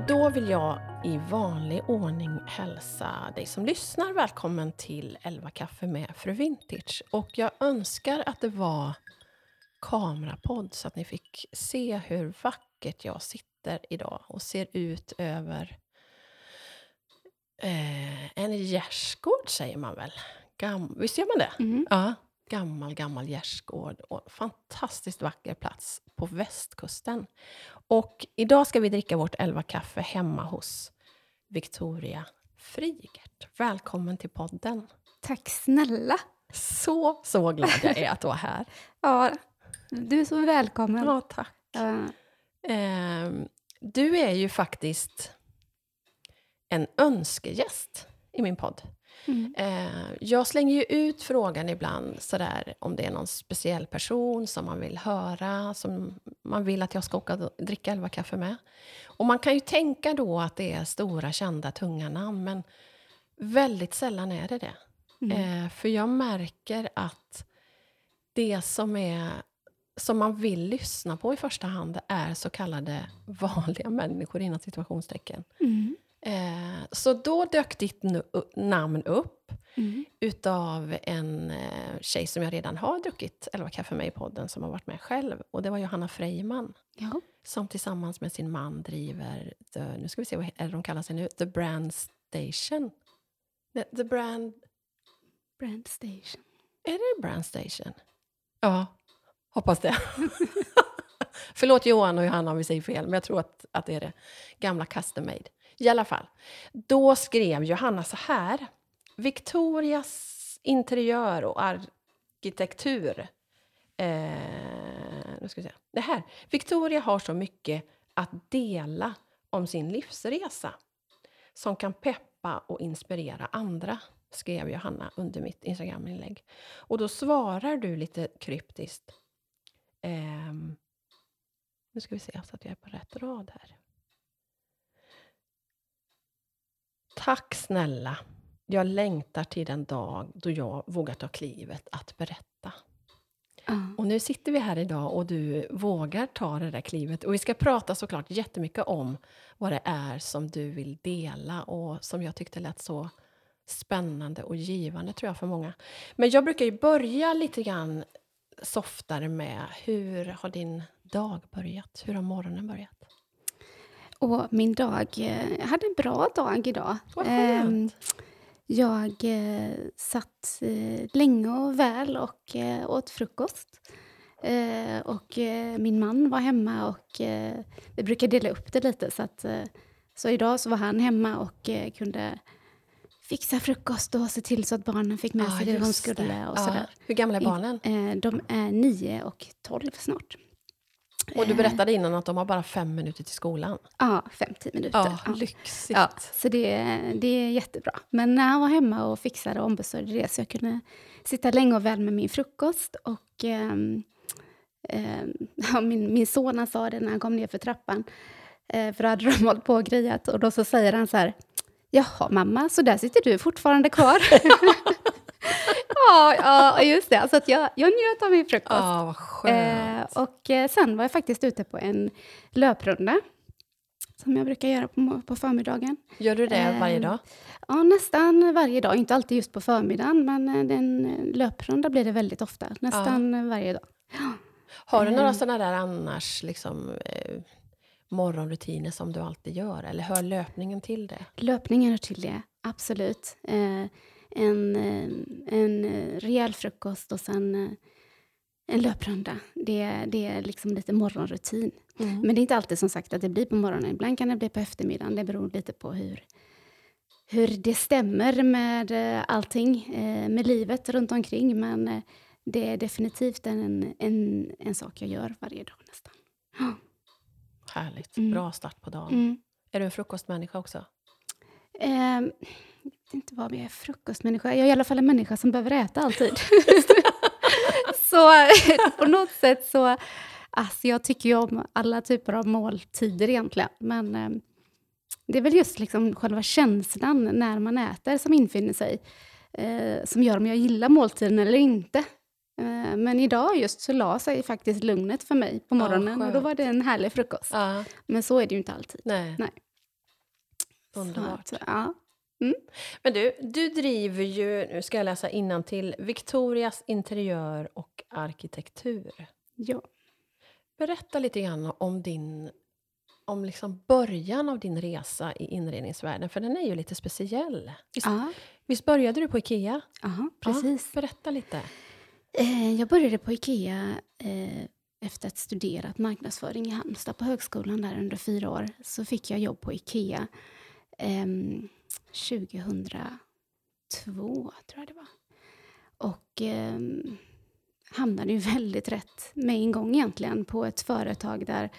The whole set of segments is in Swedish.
Och då vill jag i vanlig ordning hälsa dig som lyssnar välkommen till 11 kaffe med Fru Vintage. Och jag önskar att det var kamerapodd så att ni fick se hur vackert jag sitter idag och ser ut över eh, en gärdsgård, säger man väl? Gam Visst gör man det? Mm. Ja, gammal, gammal gärdsgård och fantastiskt vacker plats på västkusten. Och idag ska vi dricka vårt 11 kaffe hemma hos Victoria Frigert. Välkommen till podden. Tack snälla! Så, så glad jag är att du är här. Ja, du är så välkommen. Ja, tack. Ja. Eh, du är ju faktiskt en önskegäst i min podd. Mm. Eh, jag slänger ju ut frågan ibland sådär om det är någon speciell person som man vill höra, som man vill att jag ska åka och dricka elva kaffe med. Och man kan ju tänka då att det är stora, kända, tunga namn, men väldigt sällan är det det. Mm. Eh, för jag märker att det som, är, som man vill lyssna på i första hand är så kallade vanliga människor inom situationstecken. Mm. Eh, så då dök ditt namn upp Mm. utav en eh, tjej som jag redan har druckit 11 kaffe med i podden, som har varit med själv. Och det var Johanna Freiman, Ja. som tillsammans med sin man driver, the, nu ska vi se vad de kallar sig nu, The Brand Station. The, the Brand, Brand Station. är det Brand Station? Ja, hoppas det. Förlåt Johan och Johanna om vi säger fel, men jag tror att, att det är det. Gamla custom made. I alla fall, då skrev Johanna så här. Victorias interiör och arkitektur. Eh, nu ska vi se. Det här. Victoria har så mycket att dela om sin livsresa som kan peppa och inspirera andra, skrev Johanna under mitt Instagram-inlägg. Och då svarar du lite kryptiskt. Eh, nu ska vi se så att jag är på rätt rad här. Tack snälla. Jag längtar till den dag då jag vågar ta klivet att berätta. Ja. Och nu sitter vi här idag och du vågar ta det där klivet. Och vi ska prata såklart jättemycket om vad det är som du vill dela och som jag tyckte lät så spännande och givande tror jag för många. Men jag brukar ju börja lite grann softare med hur har din dag börjat? Hur har morgonen börjat? Och min dag... eh, Jag hade en bra dag idag. Vad Ehm, skönt! Jag eh, satt eh, länge och väl och åt frukost. Och min man var hemma och vi brukar dela upp det lite. Så, att, så idag så var han hemma och kunde fixa frukost och se till så att barnen fick med sig det de skulle. Och sådär. Hur gamla är barnen? De är nio och tolv snart. Och du berättade innan att de har bara fem minuter till skolan. Ja, 50 minuter. Ja, Ja. lyxigt. Ja, så det, det är jättebra. Men när han var hemma och fixade och ombesörjde det så jag kunde sitta länge och väl med min frukost. Och ehm, ja, min, min son sa det när han kom ner för trappan, eh, för då hade de hållit på och grejat. Och då så säger han så här, Jaha mamma, så där sitter du fortfarande kvar? ja, ja, just det. Så att jag, jag njöt av min frukost. Ja, vad skönt. Eh, och eh, sen var jag faktiskt ute på en löprunda. Som jag brukar göra på, på förmiddagen. Gör du det varje eh, dag? Ja, nästan varje dag. Inte alltid just på förmiddagen, men eh, den eh, löprunda blir det väldigt ofta. Nästan eh, varje dag. Har du några ehm. sådana där annars liksom, eh, morgonrutiner som du alltid gör? Eller hör löpningen till det? Löpningen hör till det, absolut. Eh, en, eh, en eh, rejäl frukost och sen eh, en löprunda. Det, det är liksom lite morgonrutin. Mm. Men det är inte alltid som sagt att det blir på morgonen. Ibland kan det bli på eftermiddagen. Det beror lite på hur, hur det stämmer med allting, med livet runt omkring. Men det är definitivt en, en, en sak jag gör varje dag nästan. Härligt. Mm. Bra start på dagen. Mm. Är du en frukostmänniska också? Ehm, jag vet inte vad jag är frukostmänniska. Jag är i alla fall en människa som behöver äta alltid. så på något sätt så... Alltså jag tycker ju om alla typer av måltider egentligen. Men ehm, det är väl just liksom själva känslan när man äter som infinner sig. Eh, som gör om jag gillar måltiden eller inte. Eh, men idag just så la sig faktiskt lugnet för mig på Ja, morgonen. och då var det en härlig frukost. Ja. Men så är det ju inte alltid. Nej. Nej. Underbart. Så, att, ja. Men du, du driver ju, nu ska jag läsa till Victorias interiör och arkitektur. ja. Berätta lite grann om din om liksom början av din resa i inredningsvärlden, för den är ju lite speciell. Visst, Ja, visst började du på Ikea? Ja, precis. berätta lite. Eh, jag började på Ikea eh, efter att ha studerat marknadsföring i Halmstad på högskolan där under fyra år. Så fick jag jobb på Ikea ehm, 2002, tror jag det var. Och ehm, hamnade ju väldigt rätt med en gång egentligen på ett företag där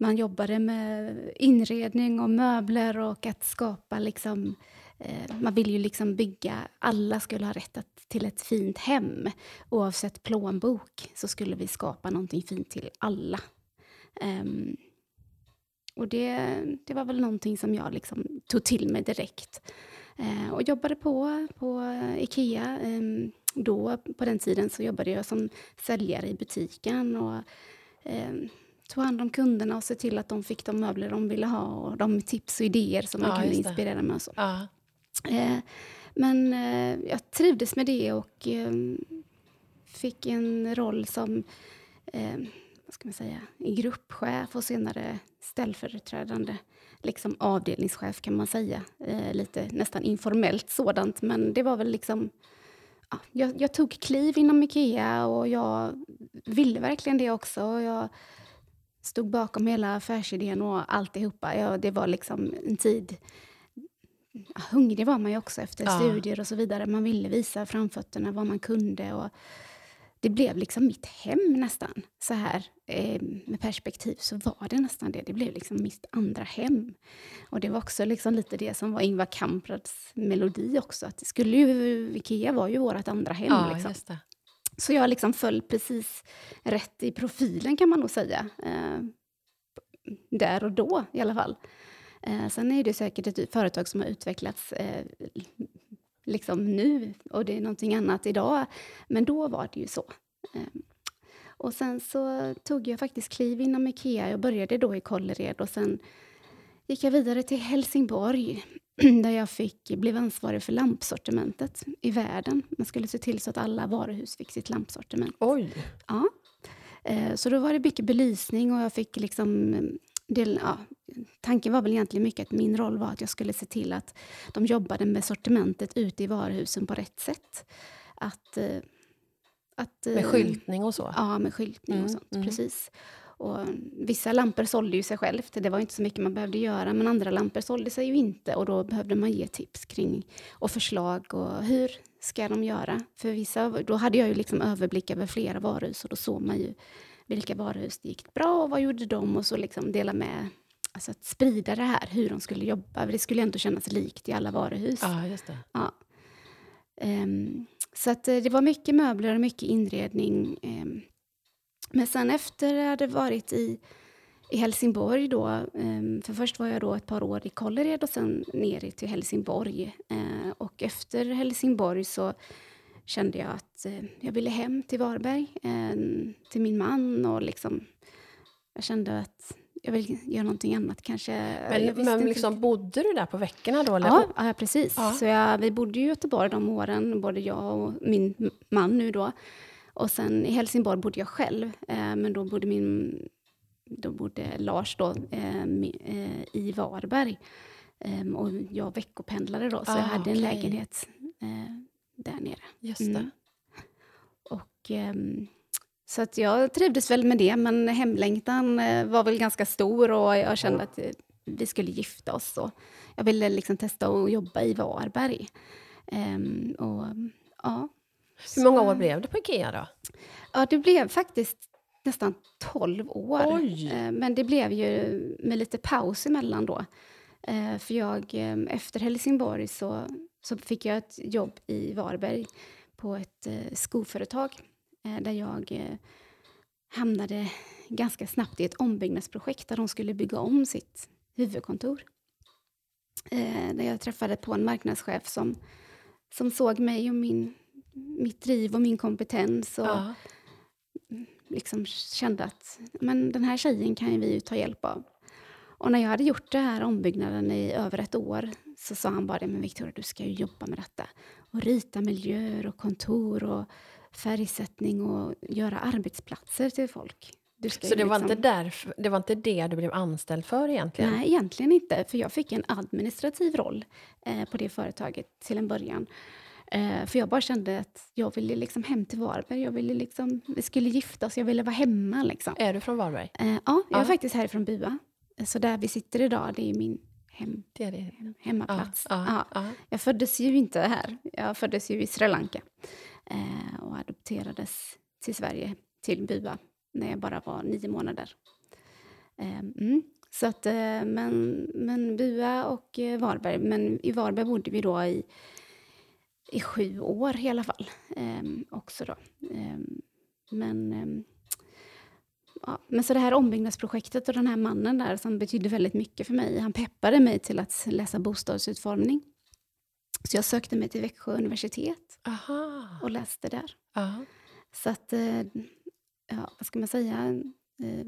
man jobbade med inredning och möbler och att skapa liksom eh, man vill ju liksom bygga, alla skulle ha rätt att, till ett fint hem. Oavsett plånbok så skulle vi skapa någonting fint till alla. Um, och det, det var väl någonting som jag liksom tog till mig direkt. Eh, och jobbade på på Ikea. Ehm, då, på den tiden, så jobbade jag som säljare i butiken. Och, ehm, tog hand om kunderna och se till att de fick de möbler de ville ha och de tips och idéer som man Ja, kunde inspirera med. Och så. Ja. Eh, men eh, jag trivdes med det och eh, fick en roll som eh, vad ska man säga, gruppchef och senare ställföreträdande liksom avdelningschef kan man säga. Eh, lite nästan informellt sådant, men det var väl liksom... Ja, jag, jag tog kliv inom Ikea och jag ville verkligen det också. Och Jag stod bakom hela affärsidén och alltihopa. Jag, det var liksom en tid Ja, hungrig var man ju också efter Ja. studier och så vidare. Man ville visa framfötterna, vad man kunde. Och det blev liksom mitt hem nästan. Så här eh, med perspektiv så var det nästan det. Det blev liksom mitt andra hem. Och det var också liksom lite det som var Ingvar Kamprads melodi också. Att det skulle ju, Ikea var ju vårt andra hem. Ja, liksom. Så jag liksom föll precis rätt i profilen kan man nog säga. Eh, där och då i alla fall. Eh, sen är det säkert ett företag som har utvecklats eh, liksom nu och det är någonting annat idag. Men då var det ju så. Eh, och sen så tog jag faktiskt kliv inom Ikea. Jag började då i Kållered och sen gick jag vidare till Helsingborg där jag fick, blev ansvarig för lampsortimentet i världen. Man skulle se till så att alla varuhus fick sitt lampsortiment. Oj! Ja. Eh, Så då var det mycket belysning och jag fick liksom... Del, ja, tanken var väl egentligen mycket att min roll var att jag skulle se till att de jobbade med sortimentet ute i varuhusen på rätt sätt. Att... eh, att Med eh, skyltning och så. Ja, med skyltning Mm, och sånt. mm. Precis. Och vissa lampor sålde ju sig självt. Det var inte så mycket man behövde göra. Men andra lampor sålde sig ju inte. Och då behövde man ge tips kring och förslag. Och hur ska de göra? För vissa, då hade jag ju liksom överblick över flera varuhus. Och då såg man ju vilka varuhus det gick bra och vad gjorde de? Och så liksom dela med, alltså att sprida det här, hur de skulle jobba. Det skulle ändå kännas likt i alla varuhus. Ja, just det. Ja. Ehm, så att, eh, det var mycket möbler och mycket inredning. ehm. men sen efter jag hade varit i, i Helsingborg då, ehm, för först var jag då ett par år i Kållered och sen ner till Helsingborg. Eh, och efter Helsingborg så kände jag att eh, jag ville hem till Varberg, eh, till min man och liksom jag kände att jag vill göra någonting annat kanske. Jag Men, men inte liksom, bodde du där på veckorna då? Eller? Ja, ja precis. Ja. Så jag, vi bodde i Göteborg de åren, både jag och min man nu då. Och sen i Helsingborg bodde jag själv, eh, men då bodde min då bodde Lars då, i Varberg. Ehm, och jag veckopendlade då, så jag Ah, hade en okej. lägenhet där nere. Just. Mm. Och, ehm, så att jag trivdes väl med det, men hemlängtan eh, var väl ganska stor och jag kände att eh, vi skulle gifta oss. Och jag ville liksom testa att jobba i Varberg. Ehm, och, ja, Hur många år blev det på Ikea då? Ja, det blev faktiskt nästan 12 år. Oj. Eh, Men det blev ju med lite paus emellan då. För jag, eh, efter Helsingborg så, så fick jag ett jobb i Varberg på ett eh, skoföretag eh, där jag eh, hamnade ganska snabbt i ett ombyggnadsprojekt där de skulle bygga om sitt huvudkontor. Eh, Där jag träffade på en marknadschef som, som såg mig och min, mitt driv och min kompetens. Och, Ja. liksom kände att men den här tjejen kan vi ju ta hjälp av. Och när jag hade gjort det här ombyggnaden i över ett år så sa han bara det, men Victoria du ska ju jobba med detta. Och rita miljöer och kontor och färgsättning och göra arbetsplatser till folk. så det, var liksom... inte därför, det var inte det du blev anställd för egentligen? Nej, egentligen inte. För jag fick en administrativ roll eh, på det företaget till en början. Eh, för jag bara kände att jag ville liksom hem till Varberg. Jag ville liksom, vi skulle gifta oss, jag ville vara hemma. Liksom. Är du från Varberg? Eh, ja, jag är faktiskt härifrån Bua. Så där vi sitter idag, det är min hem, det är det. hemmaplats. Ja, ja, Jag föddes ju inte här. Jag föddes ju i Sri Lanka eh, och adopterades till Sverige, till Bua, när jag bara var nio månader. Eh, mm. Så att, eh, men, men Bua och eh, Varberg. Men i Varberg bodde vi då i i sju år i alla fall. Eh, också då. Eh, men, eh, ja. men så det här ombyggnadsprojektet och den här mannen där som betydde väldigt mycket för mig. Han peppade mig till att läsa bostadsutformning. Så jag sökte mig till Växjö universitet Aha. och läste där. Aha. Så att, eh, ja, vad ska man säga? Eh,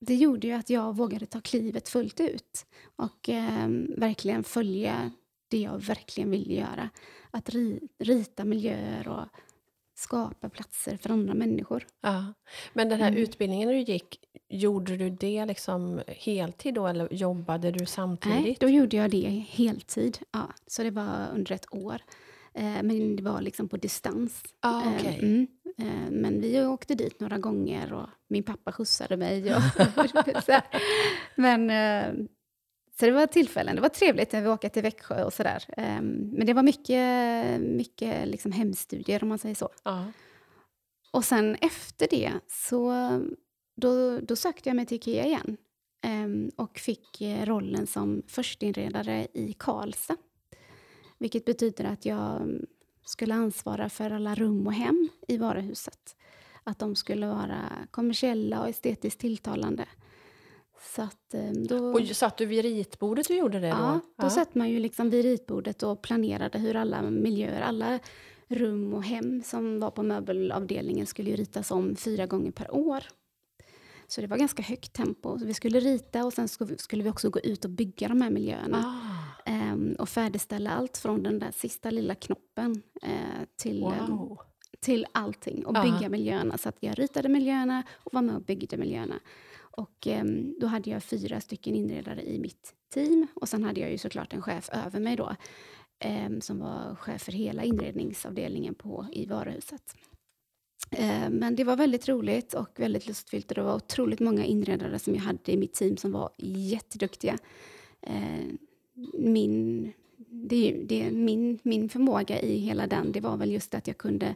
det gjorde ju att jag vågade ta klivet fullt ut och eh, verkligen följa det jag verkligen ville göra. Att rita miljöer och skapa platser för andra människor. Ja. Men den här mm. utbildningen du gick, gjorde du det liksom heltid då eller jobbade du samtidigt? Nej, då gjorde jag det heltid. Ja. Så det var under ett år. Eh, men det var liksom på distans. Ah, okay. eh, mm. eh, men vi åkte dit några gånger och min pappa skjutsade mig. Och men så det var tillfällen. Det var trevligt när vi åkte till Växjö och sådär. Um, men det var mycket, mycket liksom hemstudier om man säger så. Uh. Och sen efter det så då, då sökte jag mig till IKEA igen. Um, och fick eh, rollen som förstinredare i Karlstad. Vilket betyder att jag skulle ansvara för alla rum och hem i varuhuset. Att de skulle vara kommersiella och estetiskt tilltalande. Så att, ehm, då, och satt du vid ritbordet och gjorde det? Då? Ja, då ja. satt man ju liksom vid ritbordet och planerade hur alla miljöer, alla rum och hem som var på möbelavdelningen skulle ju ritas om fyra gånger per år. Så det var ganska högt tempo. Så vi skulle rita och sen skulle vi också gå ut och bygga de här miljöerna. Ah. Um, och färdigställa allt från den där sista lilla knoppen uh, till, wow. um, till allting. Och bygga miljöerna. Så att jag ritade miljöerna och var med och byggde miljöerna. Och eh, då hade jag fyra stycken inredare i mitt team. Och sen hade jag ju såklart en chef över mig då, eh, som var chef för hela inredningsavdelningen på, i varuhuset. Eh, men det var väldigt roligt och väldigt lustfyllt. Och det var otroligt många inredare som jag hade i mitt team som var jätteduktiga. Ehm, min, det, det, min, min förmåga i hela den, det var väl just att jag kunde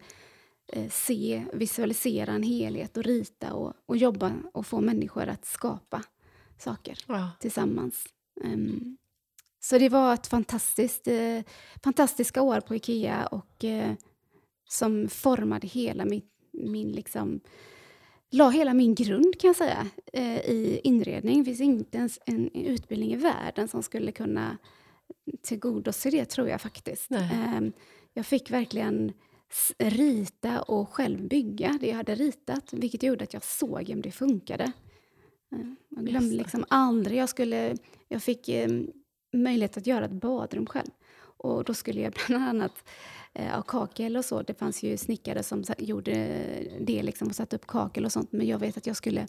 se, visualisera en helhet och rita och, och jobba och få människor att skapa saker ja. tillsammans. Um, så det var ett fantastiskt, eh, fantastiska år på Ikea och eh, som formade hela min, min liksom, la hela min grund kan jag säga eh, i inredning. Det finns inte ens en utbildning i världen som skulle kunna tillgodose det tror jag faktiskt. Um, jag fick verkligen rita och själv bygga det jag hade ritat, vilket gjorde att jag såg om det funkade. Eh, jag glömde liksom aldrig. Jag, skulle, jag fick eh, möjlighet att göra ett badrum själv. Och då skulle jag bland annat eh, kakel och så. Det fanns ju snickare som gjorde det liksom och satte upp kakel och sånt. Men jag vet att jag skulle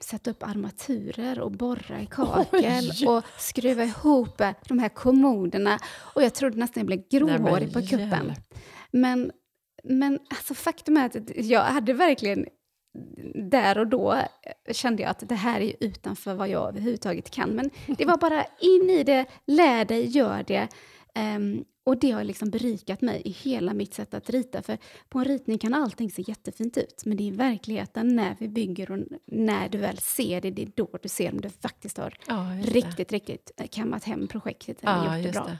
sätta upp armaturer och borra i kakel Oj. och skruva ihop de här kommoderna. Och jag trodde nästan jag blev gråhårig på kuppen. Men, men alltså faktum är att jag hade verkligen där och då kände jag att det här är utanför vad jag överhuvudtaget kan. Men det var bara in i det, lär dig, gör det. Um, och det har liksom berikat mig i hela mitt sätt att rita. För på en ritning kan allting se jättefint ut. Men det är verkligheten när vi bygger och när du väl ser det, det är då du ser om du faktiskt har ja, riktigt, riktigt kammat hem projektet. Ja, gjort det bra. Det.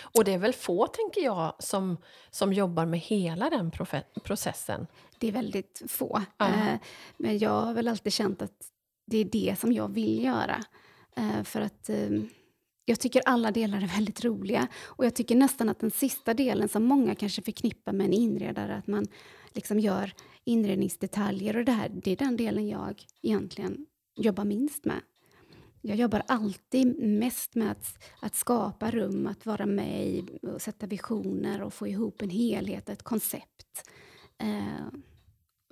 Och det är väl få, tänker jag, som, som jobbar med hela den processen? Det är väldigt få. Uh. Eh, men jag har väl alltid känt att det är det som jag vill göra. Eh, för att eh, jag tycker alla delar är väldigt roliga. Och jag tycker nästan att den sista delen som många kanske förknippar med en inredare, att man liksom gör inredningsdetaljer och det här, det är den delen jag egentligen jobbar minst med jag jobbar alltid mest med att, att skapa rum, att vara med i och sätta visioner och få ihop en helhet, ett koncept. Eh,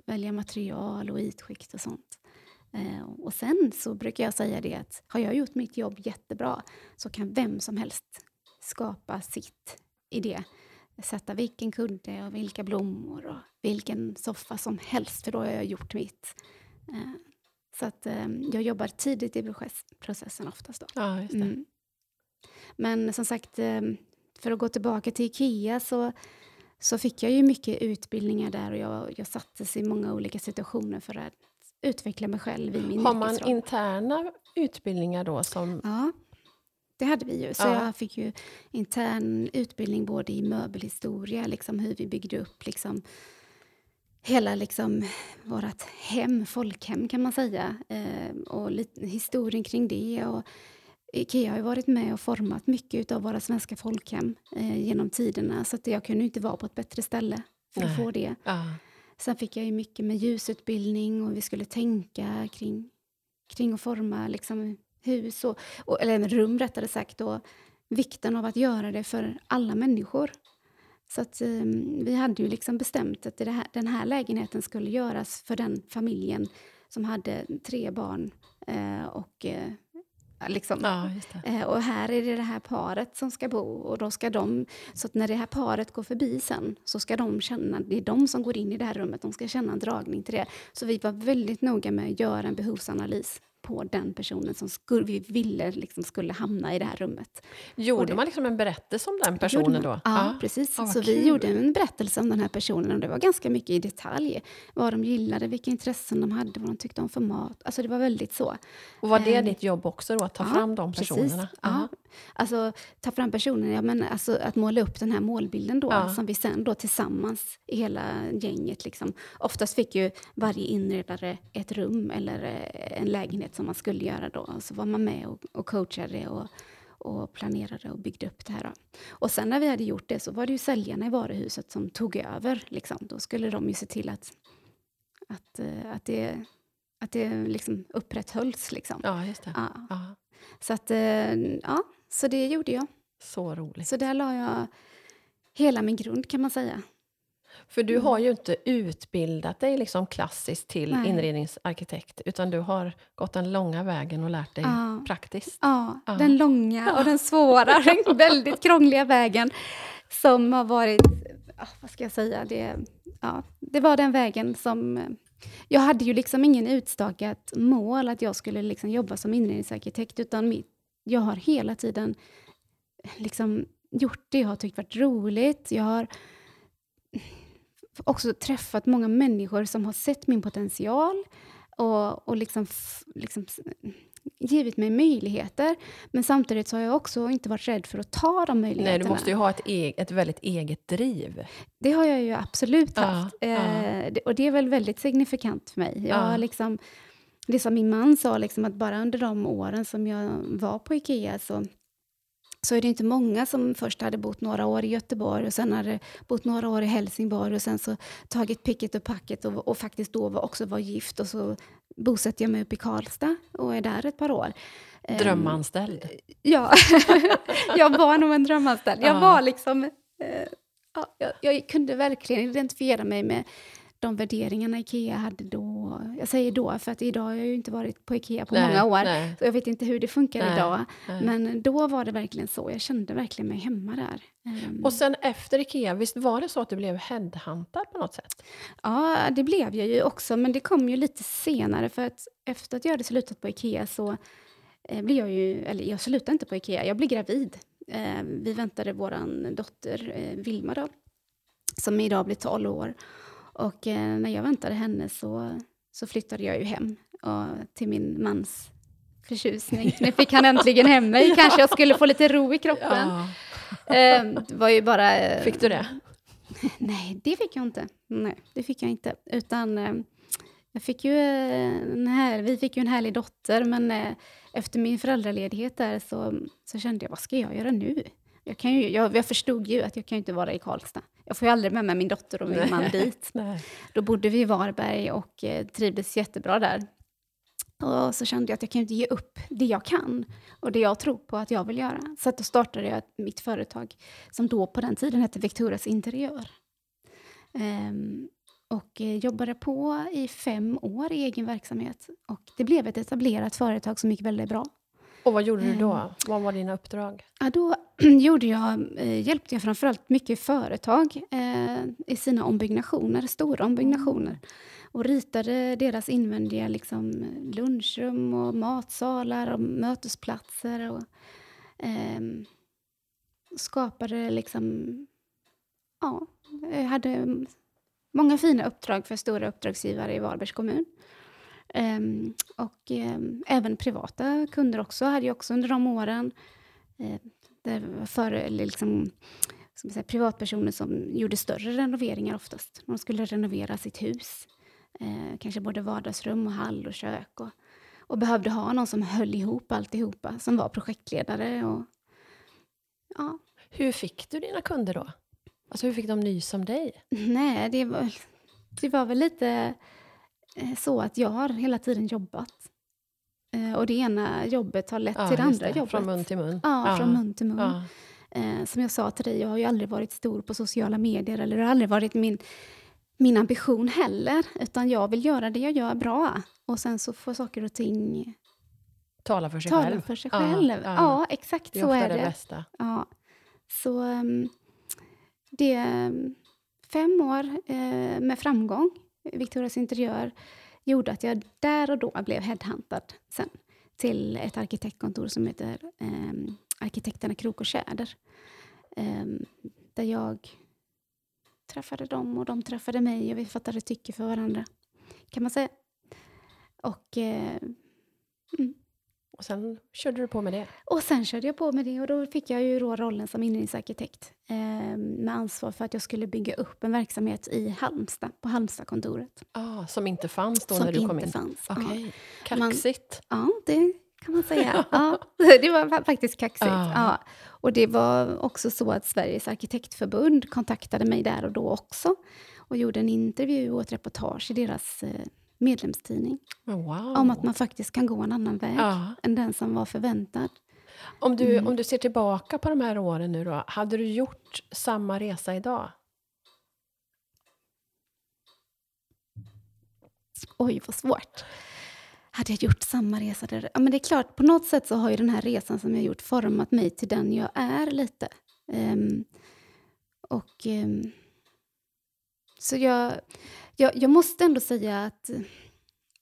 välja material och ytskikt och sånt. Eh, och sen så brukar jag säga det att har jag gjort mitt jobb jättebra så kan vem som helst skapa sitt i det. Sätta vilken kudde och vilka blommor och vilken soffa som helst för då har jag gjort mitt. Eh, så att eh, jag jobbar tidigt i processen oftast. Då. Ja, just. Mm. Men som sagt, eh, för att gå tillbaka till Ikea så, så fick jag ju mycket utbildningar där och jag, jag sattes i många olika situationer för att utveckla mig själv i min Har man interna utbildningar då? Som... Ja, det hade vi ju. Så ja. jag fick ju intern utbildning både i möbelhistoria, liksom hur vi byggde upp liksom, hela liksom, vårt hem, folkhem kan man säga. Eh, och historien kring det. Och Ikea har ju varit med och format mycket av våra svenska folkhem eh, genom tiderna. Så att jag kunde inte vara på ett bättre ställe för Nej. att få det. Ja. Sen fick jag ju mycket med ljusutbildning och vi skulle tänka kring, kring att forma liksom hus, och, och, eller rum rättare sagt, och vikten av att göra det för alla människor. Så att, um, vi hade ju liksom bestämt att här, den här lägenheten skulle göras för den familjen som hade tre barn uh, och uh, Liksom. Ja, eh, och här är det det här paret som ska bo. Och då ska de, så när det här paret går förbi sen så ska de känna, det är de som går in i det här rummet, de ska känna en dragning till det. Så vi var väldigt noga med att göra en behovsanalys på den personen som skulle, vi ville liksom skulle hamna i det här rummet. Gjorde det, man liksom en berättelse om den personen då? Ja, ja. precis. Ja, så kul. vi gjorde en berättelse om den här personen och det var ganska mycket i detalj. Vad de gillade, vilka intressen de hade, vad de tyckte om för mat. Alltså det var väldigt så. Och var det eh, ditt jobb också då, att ta ja, fram de personerna? Precis. Ja. Alltså ta fram personerna, ja, men alltså, att måla upp den här målbilden då, ja. som vi sen då tillsammans i hela gänget liksom. Oftast fick ju varje inredare ett rum eller eh, en lägenhet som man skulle göra då. Så var man med och, och coachade och, och planerade och byggde upp det här. Då. Och sen när vi hade gjort det så var det ju säljarna i varuhuset som tog över. Liksom. Då skulle de ju se till att, att, eh, att det, att det liksom upprätthölls. Liksom. Ja, just det. Ja. Ja. Så, att, eh, ja, så det gjorde jag. Så roligt. Så där la jag hela min grund kan man säga. För du har ju inte utbildat dig liksom klassiskt till Nej. inredningsarkitekt, utan du har gått den långa vägen och lärt dig ja. praktiskt. Ja, ja, den långa och den svåra, den väldigt krångliga vägen som har varit, vad ska jag säga, det, ja, det var den vägen som jag hade ju liksom ingen utstakat mål att jag skulle liksom jobba som inredningsarkitekt, utan mitt, jag har hela tiden liksom gjort det jag har tyckt varit roligt. Jag har också träffat många människor som har sett min potential och, och liksom, liksom givit mig möjligheter. Men samtidigt så har jag också inte varit rädd för att ta de möjligheterna. Nej, du måste ju ha ett, e ett väldigt eget driv. Det har jag ju absolut haft. Ja, eh, ja. och det är väl väldigt signifikant för mig. Jag ja. liksom, det som min man sa, liksom, att bara under de åren som jag var på Ikea så så är det inte många som först hade bott några år i Göteborg och sen hade bott några år i Helsingborg och sen så tagit picket och packet och, och faktiskt då var, också var gift och så bosätter jag mig upp i Karlstad och är där ett par år. Ehm, drömanställd? ja, jag var nog en drömanställd. Jag var liksom... Eh, ja, jag, jag kunde verkligen identifiera mig med de värderingarna Ikea hade då. Jag säger då, för att idag har jag ju inte varit på Ikea på nej, många år. Nej. Så jag vet inte hur det funkar nej, idag. Men då var det verkligen så. Jag kände verkligen mig hemma där. Och sen efter Ikea, visst var det så att du blev headhuntad på något sätt? Ja, det blev jag ju också, men det kom ju lite senare. För att efter att jag hade slutat på Ikea så eh, blev jag ju, eller jag slutade inte på Ikea, jag blev gravid. Eh, vi väntade vår dotter eh, Vilma då, som idag blir 12 år. Och eh, när jag väntade henne så, så flyttade jag ju hem och, till min mans förtjusning. Nu fick han äntligen hem mig. Kanske jag skulle få lite ro i kroppen. Ja. Eh, det var ju bara... Eh, fick du det? Nej, det fick jag inte. Nej, det fick jag inte. Utan eh, jag fick ju en här, vi fick ju en härlig dotter, men eh, efter min föräldraledighet där så, så kände jag, vad ska jag göra nu? Jag, kan ju, jag, jag förstod ju att jag kan inte vara i Karlstad. Jag får ju aldrig med mig min dotter och min Nej. man dit. Nej. Då bodde vi i Varberg och eh, trivdes jättebra där. Och så kände jag att jag kan inte ge upp det jag kan och det jag tror på att jag vill göra. Så då startade jag mitt företag som då på den tiden hette Victorias Interiör. Um, och eh, jobbade på i fem år i egen verksamhet. Och det blev ett etablerat företag som gick väldigt bra. Och vad gjorde du då? Um, vad var dina uppdrag? Ja, då gjorde jag, eh, hjälpte jag framförallt mycket företag eh, i sina ombyggnationer, stora ombyggnationer. Och ritade deras invändiga liksom, lunchrum och matsalar och mötesplatser. Och, eh, skapade liksom... Ja, jag hade många fina uppdrag för stora uppdragsgivare i Varbergs kommun. Um, och um, även privata kunder också hade jag också under de åren. Uh, där för, liksom, som säga, privatpersoner som gjorde större renoveringar oftast. De skulle renovera sitt hus. Uh, kanske både vardagsrum och hall och kök. Och, och behövde ha någon som höll ihop alltihopa, som var projektledare. Och, ja. Hur fick du dina kunder då? Alltså hur fick de nys om dig? Nej, det var, det var väl lite så att jag har hela tiden jobbat. Eh, och det ena jobbet har lett ja, till det andra det. jobbet. Från mun till mun? Ja, ja. från mun till mun. Ja. Eh, som jag sa till dig, jag har ju aldrig varit stor på sociala medier, eller det har aldrig varit min, min ambition heller. Utan jag vill göra det jag gör bra. Och sen så får saker och ting tala för sig tala själv. För sig själv. Ja, ja. exakt så är det. Det är ofta det bästa. Ja. Så, um, det fem år eh, med framgång, Victorias Interiör, gjorde att jag där och då blev headhuntad sen till ett arkitektkontor som heter eh, Arkitekterna Krok och Tjäder. Eh, där jag träffade dem och de träffade mig och vi fattade tycke för varandra, kan man säga. Och eh, mm. Och sen körde du på med det? Och sen körde jag på med det och då fick jag ju då rollen som inredningsarkitekt eh, med ansvar för att jag skulle bygga upp en verksamhet i Halmstad, på Halmstadkontoret. Ah, som inte fanns då som när du kom in? Som inte fanns. Okay. Kaxigt. Man, ja, det kan man säga. ja, det var faktiskt kaxigt. Ah. Ja. Och det var också så att Sveriges arkitektförbund kontaktade mig där och då också och gjorde en intervju och ett reportage i deras eh, medlemstidning. Wow. Om att man faktiskt kan gå en annan väg ja. än den som var förväntad. Om du, mm. om du ser tillbaka på de här åren nu då, hade du gjort samma resa idag? Oj, vad svårt. Hade jag gjort samma resa? Där? Ja, men det är klart, på något sätt så har ju den här resan som jag gjort format mig till den jag är lite. Um, och... Um, så jag, jag, jag, måste ändå säga att,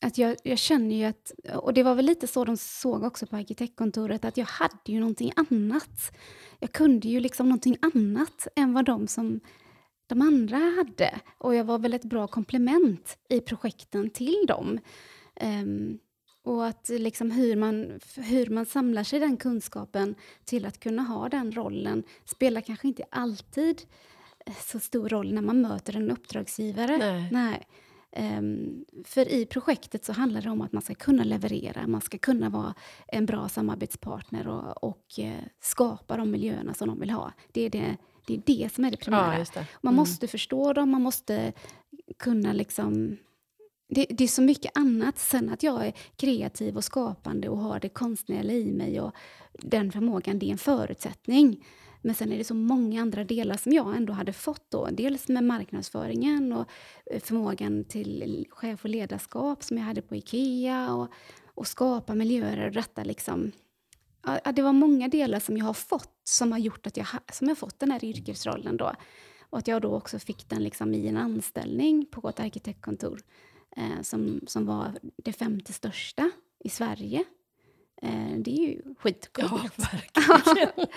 att jag, jag, känner ju att, och det var väl lite så de såg också på arkitektkontoret, att jag hade ju någonting annat. Jag kunde ju liksom någonting annat än vad de som de andra hade. Och jag var väl ett bra komplement i projekten till dem. Um, och att liksom hur, man, hur man samlar sig den kunskapen till att kunna ha den rollen spelar kanske inte alltid så stor roll när man möter en uppdragsgivare. Nej. Nej. Um, för i projektet så handlar det om att man ska kunna leverera, man ska kunna vara en bra samarbetspartner och, och uh, skapa de miljöerna som de vill ha. Det är det, det, är det som är det primära. Ja, det. Mm. Man måste förstå dem, man måste kunna liksom... Det, det, är så mycket annat. Sen att jag är kreativ och skapande och har det konstnärliga i mig och den förmågan, det är en förutsättning. Men sen är det så många andra delar som jag ändå hade fått då. Dels med marknadsföringen och eh, förmågan till chef och ledarskap som jag hade på Ikea och, och skapa miljöer och detta liksom. Ja, det var många delar som jag har fått som har gjort att jag, som jag fått den här yrkesrollen då. Och att jag då också fick den liksom i en anställning på ett arkitektkontor eh, som, som var det femte största i Sverige det är ju skitcoolt. Ja, verkligen.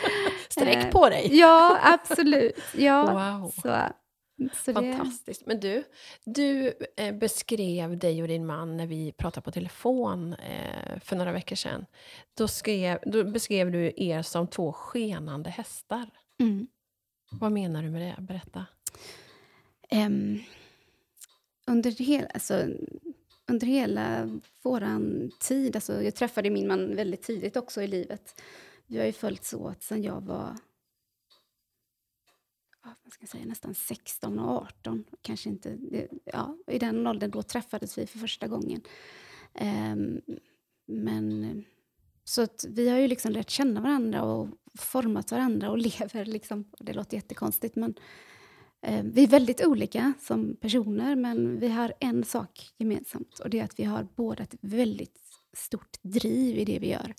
Sträck på dig! Eh, ja, absolut. Ja, wow. så, så Fantastiskt. Det... Men du, du eh, beskrev dig och din man när vi pratade på telefon eh, för några veckor sedan. Då, skrev, då beskrev du er som två skenande hästar. Mm. Vad menar du med det? Berätta. Um, under hela, alltså, under hela vår tid, alltså jag träffade min man väldigt tidigt också i livet. Vi har ju följts åt sen jag var vad ska jag säga, nästan 16 och 18. Kanske inte, ja, I den åldern då träffades vi för första gången. Um, men så att vi har ju liksom lärt känna varandra och format varandra och lever liksom. Det låter jättekonstigt men Eh, vi är väldigt olika som personer men vi har en sak gemensamt och det är att vi har båda ett väldigt stort driv i det vi gör.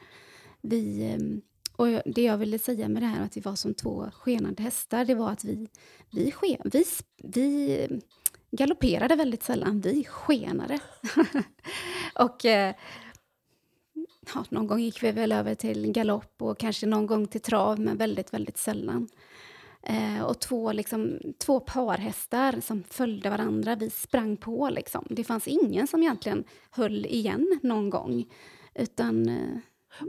Vi, ehm, och det jag ville säga med det här att vi var som två skenande hästar, det var att vi, vi, ske, vi, vi galopperade väldigt sällan, vi skenade. och eh, ja, någon gång gick vi väl över till galopp och kanske någon gång till trav, men väldigt, väldigt sällan. Eh, och två, liksom, två parhästar som följde varandra, vi sprang på. Liksom. Det fanns ingen som egentligen höll igen någon gång. Utan eh,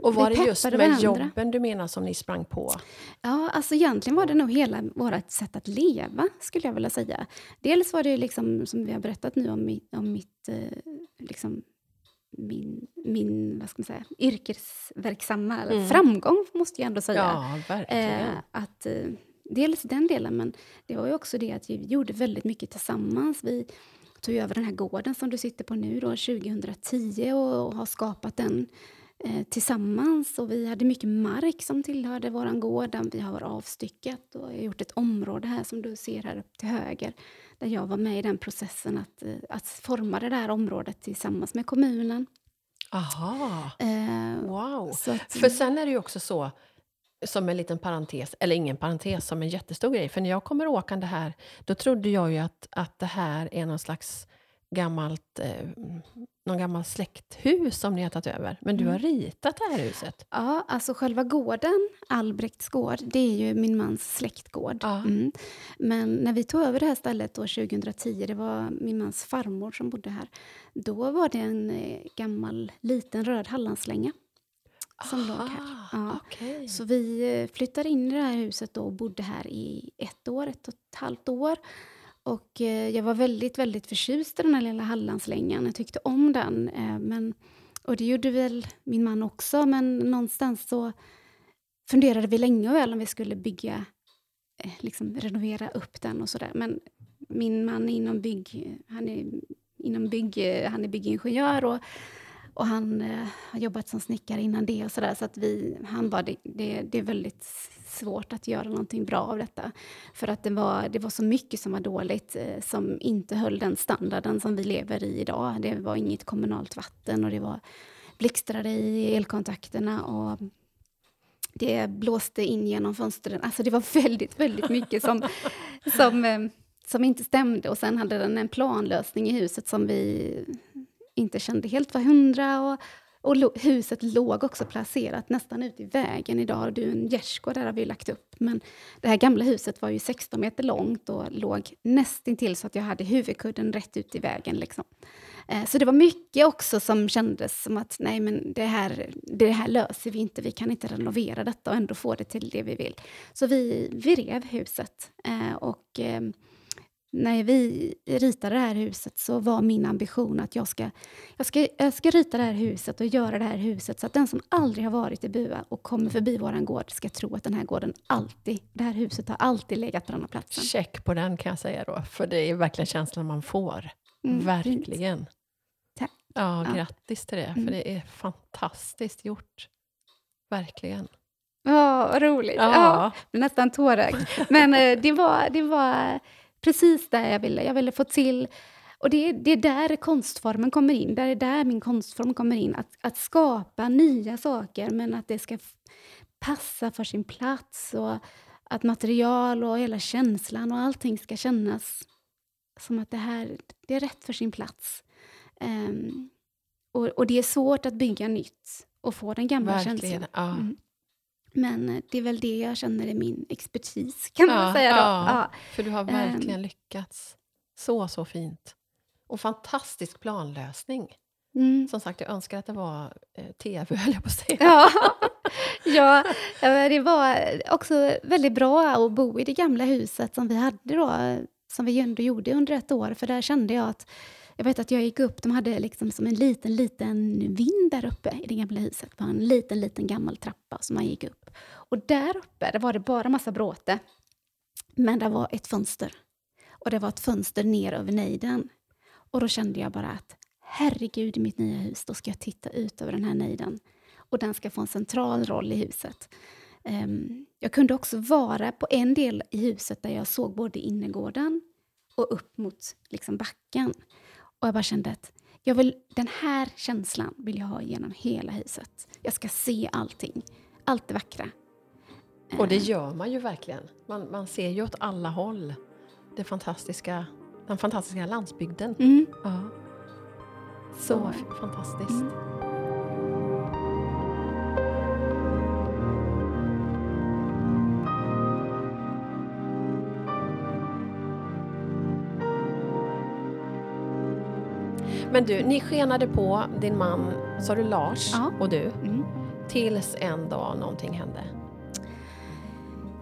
och var det just med varandra. jobben du menar som ni sprang på? Ja, alltså egentligen var det nog hela vårt sätt att leva, skulle jag vilja säga. Dels var det liksom, som vi har berättat nu om, om mitt eh, liksom, min, min vad ska man säga, yrkesverksamma mm. framgång, måste jag ändå säga. Ja, verkligen. Eh, att, eh, dels den delen, men det var ju också det att vi gjorde väldigt mycket tillsammans. Vi tog över den här gården som du sitter på nu då, 2010 och, och har skapat den eh, tillsammans. Och vi hade mycket mark som tillhörde vår gård, där vi har avstyckat och gjort ett område här som du ser här upp till höger, där jag var med i den processen att, eh, att forma det där området tillsammans med kommunen. Aha, Eh, wow. att, För sen är det ju också så, som en liten parentes, eller ingen parentes, som en jättestor grej. För när jag kommer åkande här, då trodde jag ju att, att det här är någon slags gammalt, eh, någon gammal släkthus som ni har tagit över. Men du Mm. har ritat det här huset. Ja, alltså själva gården, Albrekts gård, det är ju min mans släktgård. Ja. Mm. Men när vi tog över det här stället år 2010, det var min mans farmor som bodde här, då var det en eh, gammal liten röd hallandslänga som låg här. Aha, Ja. okej. Så vi eh, flyttade in i det här huset då och bodde här i ett år, ett och ett halvt år. Och eh, jag var väldigt, väldigt förtjust i den här lilla Hallandslängan. Jag tyckte om den. Eh, men, och det gjorde väl min man också, men någonstans så funderade vi länge och väl om vi skulle bygga, eh, liksom renovera upp den och sådär. Men min man är inom bygg, han är inom bygg, han är byggingenjör och, och han eh, har jobbat som snickare innan det och sådär. Så att vi, han bara, det, det, det är väldigt svårt att göra någonting bra av detta. För att det var, det var så mycket som var dåligt, eh, som inte höll den standarden som vi lever i idag. Det var inget kommunalt vatten och det var blixtrade i elkontakterna och det blåste in genom fönstren. Alltså det var väldigt, väldigt mycket som, som, eh, som inte stämde. Och sen hade den en planlösning i huset som vi inte kände helt var hundra. Och, och huset låg också placerat nästan ute i vägen. Idag har du en gärdsgård, där har vi lagt upp. Men det här gamla huset var ju 16 meter långt och låg nästintill så att jag hade huvudkudden rätt ut i vägen. Liksom. Eh, så det var mycket också som kändes som att nej men det här, det här löser vi inte, vi kan inte renovera detta och ändå få det till det vi vill. Så vi, vi rev huset. Eh, och ehm, när vi ritade det här huset så var min ambition att jag ska, jag, ska, jag ska rita det här huset och göra det här huset så att den som aldrig har varit i Bua och kommer förbi våran gård ska tro att den här gården alltid, det här huset har alltid legat på den här platsen. Check på den kan jag säga då, för det är verkligen känslan man får. Mm, fint. verkligen. Tack. Ja, Ja. grattis till det, Mm. för det är fantastiskt gjort. Verkligen. Ja, roligt. Ja. Ja. nästan tårögd. Men eh, det, var, det var precis där jag ville. Jag ville få till... Och det, det är där konstformen kommer in. Där är där min konstform kommer in. Att, att skapa nya saker, men att det ska passa för sin plats. Och att material och hela känslan och allting ska kännas som att det här det är rätt för sin plats. Ehm, och, och det är svårt att bygga nytt och få den gamla Verkligen. känslan. Ja. Mm. Men eh, det är väl det jag känner är min expertis, kan Ja, man säga då. ja. Ja. För du har Ehm. verkligen lyckats. Så, så fint. Och fantastisk planlösning. Mm. Som sagt, jag önskar att det var eh, tv, höll jag på att säga. Ja. ja, det var också väldigt bra att bo i det gamla huset som vi hade då, som vi ändå gjorde under ett år, för där kände jag att jag vet att jag gick upp, de hade liksom som en liten, liten vind där uppe i det gamla huset. Det var en liten, liten gammal trappa som man gick upp. Och där uppe, där var det bara massa bråte. Men det var ett fönster. Och det var ett fönster ner över nejden. Och då kände jag bara att herregud, i mitt nya hus, då ska jag titta ut över den här nejden. Och den ska få en central roll i huset. Um, jag kunde också vara på en del i huset där jag såg både innergården och upp mot liksom, backen. Och jag bara kände att jag vill, den här känslan vill jag ha genom hela huset. Jag ska se allting, allt det vackra. Och det gör man ju verkligen. Man, man ser ju åt alla håll det fantastiska, den fantastiska landsbygden. Mm. Ja. Så fantastiskt. Mm. Men du, ni skenade på, din man, sa du Lars Ja. och du, Mm. tills en dag någonting hände.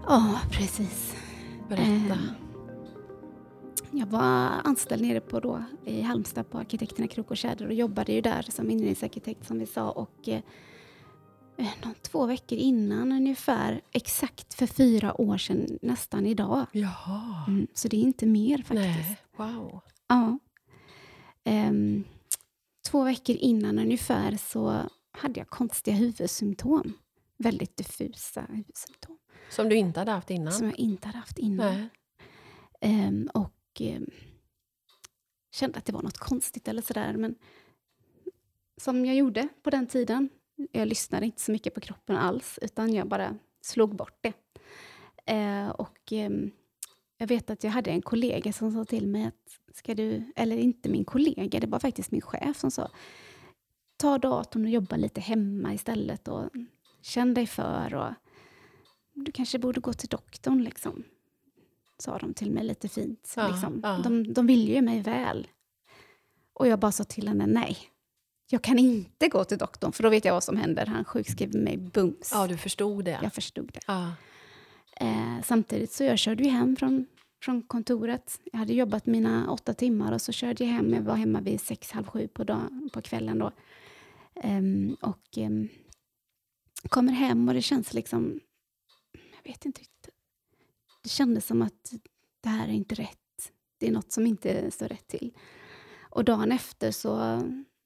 Ja, precis. Berätta. Ehm, Jag var anställd nere på då, i Halmstad på Arkitekterna Krok och Tjäder och jobbade ju där som inredningsarkitekt som vi sa. Och, eh, eh, någon, två veckor innan ungefär, exakt för fyra år sedan nästan idag. Jaha. Mm, så det är inte mer faktiskt. Nej, wow. Ja. Ehm, två veckor innan ungefär så hade jag konstiga huvudsymptom. Väldigt diffusa huvudsymptom. Som du inte hade haft innan? Som jag inte hade haft innan. Ehm, och ehm, kände att det var något konstigt eller sådär. Men som jag gjorde på den tiden. Jag lyssnade inte så mycket på kroppen alls, utan jag bara slog bort det. Eh, och ehm, jag vet att jag hade en kollega som sa till mig att, ska du, eller inte min kollega, det var faktiskt min chef som sa, ta datorn och jobba lite hemma istället och känn dig för och du kanske borde gå till doktorn liksom. Sa de till mig lite fint. Ja, liksom. ja. De, de vill ju mig väl. Och jag bara sa till henne, nej. Jag kan inte gå till doktorn, för då vet jag vad som händer. Han sjukskriver mig bums. Ja, du förstod det. Jag förstod det. Ja. Eh, samtidigt så jag körde ju hem från, från kontoret. Jag hade jobbat mina åtta timmar och så körde jag hem. Jag var hemma vid sex, halv sju på, dag, på kvällen då. Ehm, och ehm, kommer hem och det känns liksom... Jag vet inte riktigt. Det kändes som att det här är inte rätt. Det är något som inte står rätt till. Och dagen efter så,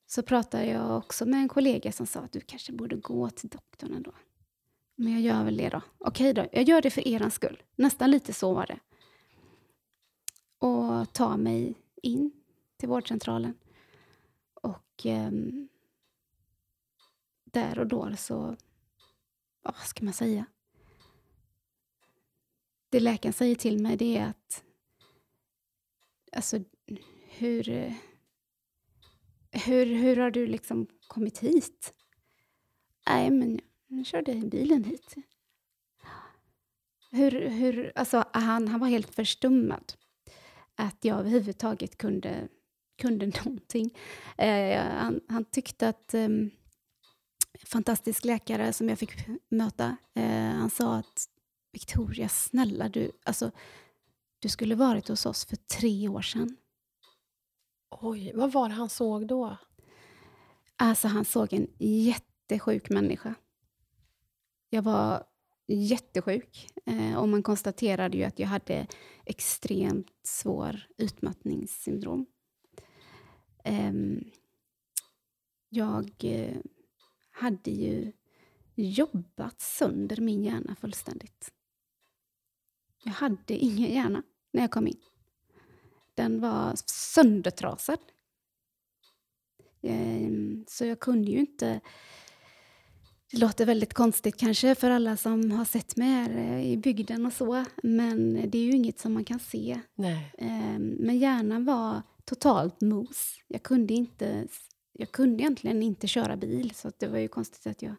så pratade jag också med en kollega som sa att du kanske borde gå till doktorn ändå. Men jag gör väl det då. Okej då, jag gör det för er skull. Nästan lite så var det. Och ta mig in till vårdcentralen. Och ehm, där och då så, ja, vad ska man säga? Det läkaren säger till mig det är att, alltså hur, hur, hur har du liksom kommit hit? Nej, men jag körde bilen hit. Hur, hur, alltså, han, han var helt förstummad. Att jag överhuvudtaget kunde, kunde någonting. Eh, han, han tyckte att... Eh, fantastisk läkare som jag fick möta, eh, han sa att Victoria, snälla du, alltså, du skulle varit hos oss för tre år sedan. Oj, vad var det han såg då? Alltså han såg en jättesjuk människa. Jag var jättesjuk eh, och man konstaterade ju att jag hade extremt svår utmattningssyndrom. Ehm, jag eh, hade ju jobbat sönder min hjärna fullständigt. Jag hade ingen hjärna när jag kom in. Den var söndertrasad. Ehm, så jag kunde ju inte... Det låter väldigt konstigt kanske för alla som har sett mig här eh, i bygden och så, men det är ju inget som man kan se. Nej. Ehm, Men hjärnan var totalt mos. Jag kunde, inte, jag kunde egentligen inte köra bil, så det var ju konstigt att jag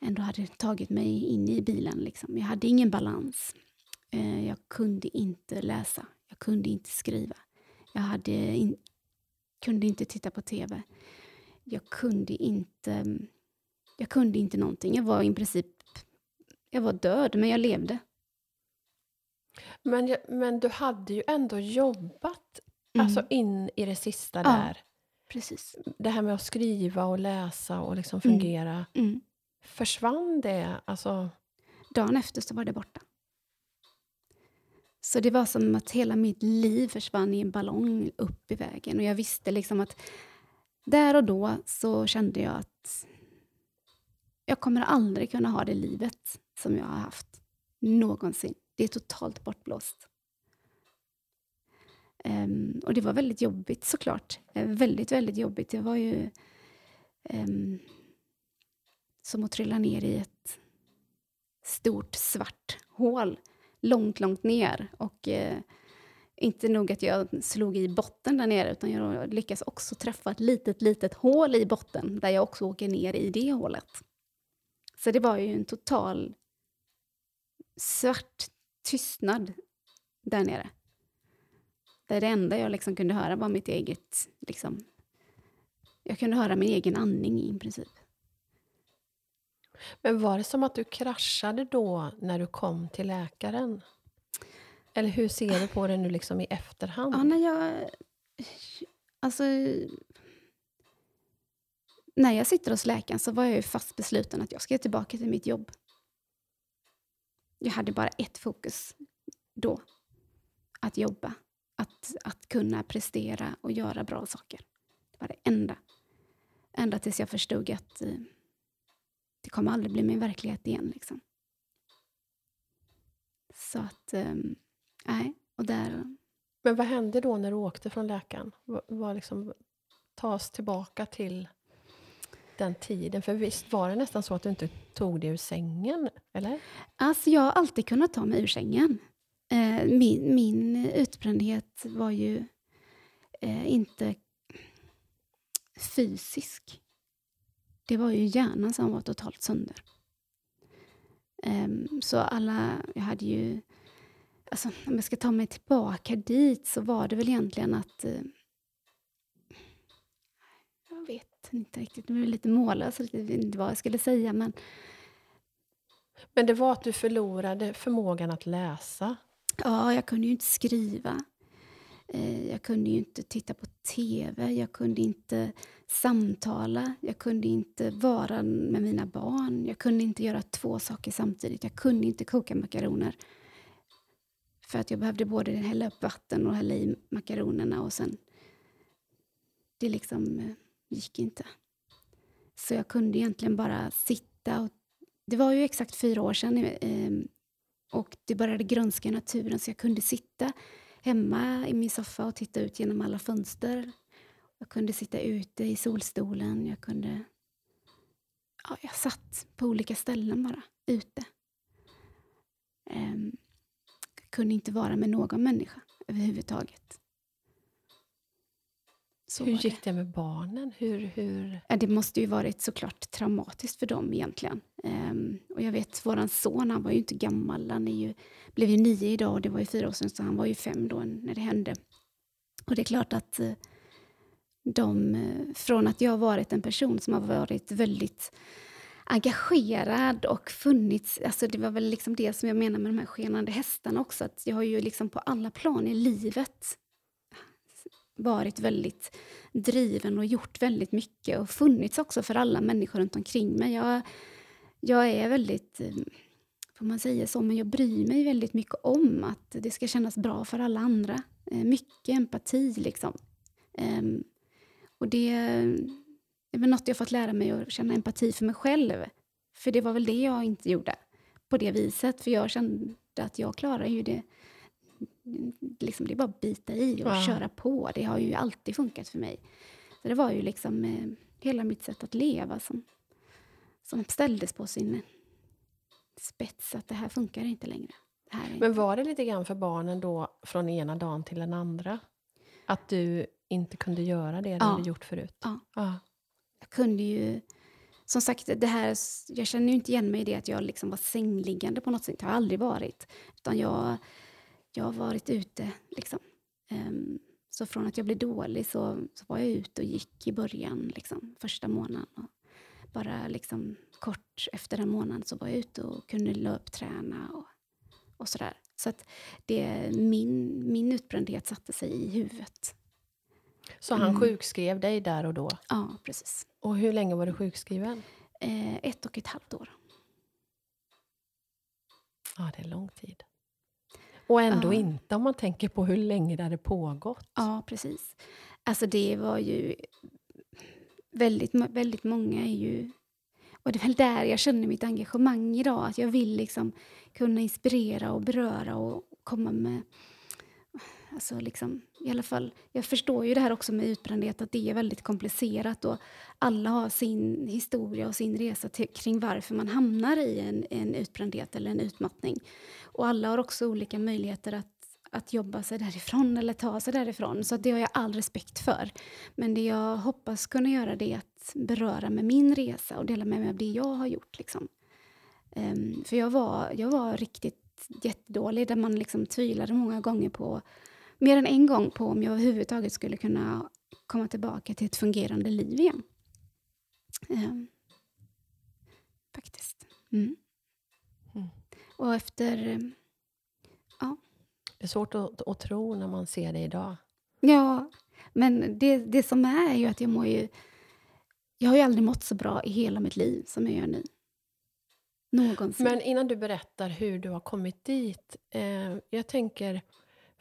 ändå hade tagit mig in i bilen. Liksom. Jag hade ingen balans. Eh, Jag kunde inte läsa. Jag kunde inte skriva. Jag hade in, kunde inte titta på tv. Jag kunde inte, jag kunde inte någonting. Jag var i princip jag var död, men jag levde. Men, men du hade ju ändå jobbat Mm. alltså in i det sista Ja. där. Precis. Det här med att skriva och läsa och liksom Mm. fungera. Mm. Försvann det? Alltså, Dagen efter så var det borta. Så det var som att hela mitt liv försvann i en ballong upp i vägen. Och jag visste liksom att där och då så kände jag att jag kommer aldrig kunna ha det livet som jag har haft någonsin. Det är totalt bortblåst. Um, och det var väldigt jobbigt såklart. Uh, väldigt, väldigt jobbigt. Det var ju um, som att trilla ner i ett stort svart hål långt, långt ner. Och uh, inte nog att jag slog i botten där nere, utan jag lyckas också träffa ett litet, litet hål i botten, där jag också åker ner i det hålet. Så det var ju en total svart tystnad där nere. Där det enda jag liksom kunde höra var mitt eget... Liksom, jag kunde höra min egen andning i princip. Men var det som att du kraschade då när du kom till läkaren? Eller hur ser du på det nu liksom i efterhand? Ja, när jag... Alltså... När jag sitter hos läkaren så var jag ju fast besluten att jag ska tillbaka till mitt jobb. Jag hade bara ett fokus då. Att jobba. Att, att kunna prestera och göra bra saker. Det var det enda. Ända tills jag förstod att eh, det kommer aldrig bli min verklighet igen. Liksom. Så att, eh, nej. Och där... Men vad hände då när du åkte från läkaren? Vad liksom, tas tillbaka till den tiden? För visst var det nästan så att du inte tog dig ur sängen? Eller? Alltså jag har alltid kunnat ta mig ur sängen. Eh, min, min utbrändhet var ju eh, inte fysisk. Det var ju hjärnan som var totalt sönder. Eh, så alla, jag hade ju... Alltså, om jag ska ta mig tillbaka dit så var det väl egentligen att... Eh, jag vet inte riktigt, det blev lite mållös, jag vet inte vad jag skulle säga men... Men det var att du förlorade förmågan att läsa? Ja, jag kunde ju inte skriva. Eh, jag kunde ju inte titta på TV, jag kunde inte samtala, jag kunde inte vara med mina barn, jag kunde inte göra två saker samtidigt. Jag kunde inte koka makaroner. För att jag behövde både hälla upp vatten och hälla i makaronerna och sen... Det liksom eh, gick inte. Så jag kunde egentligen bara sitta och... Det var ju exakt fyra år sedan eh, och det började grönska i naturen så jag kunde sitta hemma i min soffa och titta ut genom alla fönster. Jag kunde sitta ute i solstolen. Jag kunde... Ja, jag satt på olika ställen bara, ute. Um, jag kunde inte vara med någon människa överhuvudtaget. Så hur gick det. med barnen? Hur, hur... Ja, det måste ju varit såklart traumatiskt för dem egentligen. Um, och jag vet, vår son, han var ju inte gammal. Han är ju, blev ju nio idag och det var ju fyra år sedan, så han var ju fem då när det hände. Och det är klart att uh, de, uh, från att jag har varit en person som har varit väldigt engagerad och funnits, alltså det var väl liksom det som jag menar med de här skenande hästarna också, att jag har ju liksom på alla plan i livet varit väldigt driven och gjort väldigt mycket och funnits också för alla människor runt omkring mig. Jag, jag är väldigt, eh, får man säga så, men jag bryr mig väldigt mycket om att det ska kännas bra för alla andra. Eh, mycket empati liksom. Ehm, och det är väl något jag fått lära mig att känna empati för mig själv. För det var väl det jag inte gjorde på det viset. För jag kände att jag klarar ju det liksom, det är bara att bita i och ja. köra på. Det har ju alltid funkat för mig. Så det var ju liksom eh, hela mitt sätt att leva som, som ställdes på sin spets. Att det här funkar inte längre. Men var det lite grann för barnen då från ena dagen till den andra? Att du inte kunde göra det du ja. hade gjort förut? Ja. ja. Jag kunde ju... Som sagt, det här, jag känner ju inte igen mig i det att jag liksom var sängliggande på något sätt. Det har jag aldrig varit. Utan jag jag har varit ute. Liksom. Um, så från att jag blev dålig så, så var jag ute och gick i början, liksom, första månaden. Och bara liksom, kort efter en månad så var jag ute och kunde löpträna och, och sådär. Så att det, min, min utbrändhet satte sig i huvudet. Så han mm. sjukskrev dig där och då? Ja, precis. Och hur länge var du sjukskriven? Eh, ett och ett halvt år. Ja, det är lång tid. Och ändå ja. inte om man tänker på hur länge det hade pågått. Ja, precis. Alltså det var ju väldigt, väldigt många är ju... Och det är väl där jag känner mitt engagemang idag. Att jag vill liksom kunna inspirera och beröra och komma med... Alltså liksom, i alla fall, jag förstår ju det här också med utbrändhet, att det är väldigt komplicerat. Och alla har sin historia och sin resa till, kring varför man hamnar i en, en utbrändhet eller en utmattning. Och alla har också olika möjligheter att att jobba sig därifrån eller ta sig därifrån. Så det har jag all respekt för. Men det jag hoppas kunna göra det är att beröra med min resa och dela med mig av det jag har gjort. Liksom. Um, för jag var, jag var riktigt jättedålig, där man liksom tvivlade många gånger på, mer än en gång på om jag överhuvudtaget skulle kunna komma tillbaka till ett fungerande liv igen. Um, faktiskt. Mm. Mm. Och efter det är svårt att, att tro när man ser det idag. Ja, men det, det som är ju att jag mår ju... Jag har ju aldrig mått så bra i hela mitt liv som jag gör nu. Någonsin. Men innan du berättar hur du har kommit dit. Eh, jag tänker,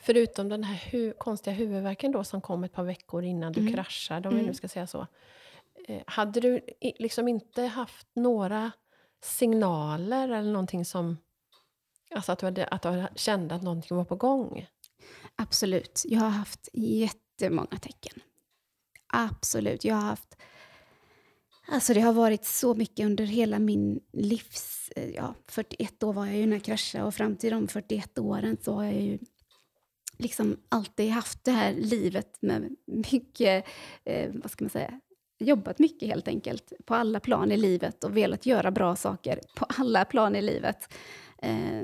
förutom den här hu konstiga huvudvärken då som kom ett par veckor innan du mm. kraschade, om mm. jag nu ska säga så. Eh, hade du liksom inte haft några signaler eller någonting som Alltså att du, hade, att du kände att någonting var på gång? Absolut. Jag har haft jättemånga tecken. Absolut. Jag har haft... Alltså det har varit så mycket under hela min livs... Ja, 41 år var jag ju när jag kraschade och fram till de 41 åren så har jag ju liksom alltid haft det här livet med mycket, eh, vad ska man säga, jobbat mycket helt enkelt på alla plan i livet och velat göra bra saker på alla plan i livet eh,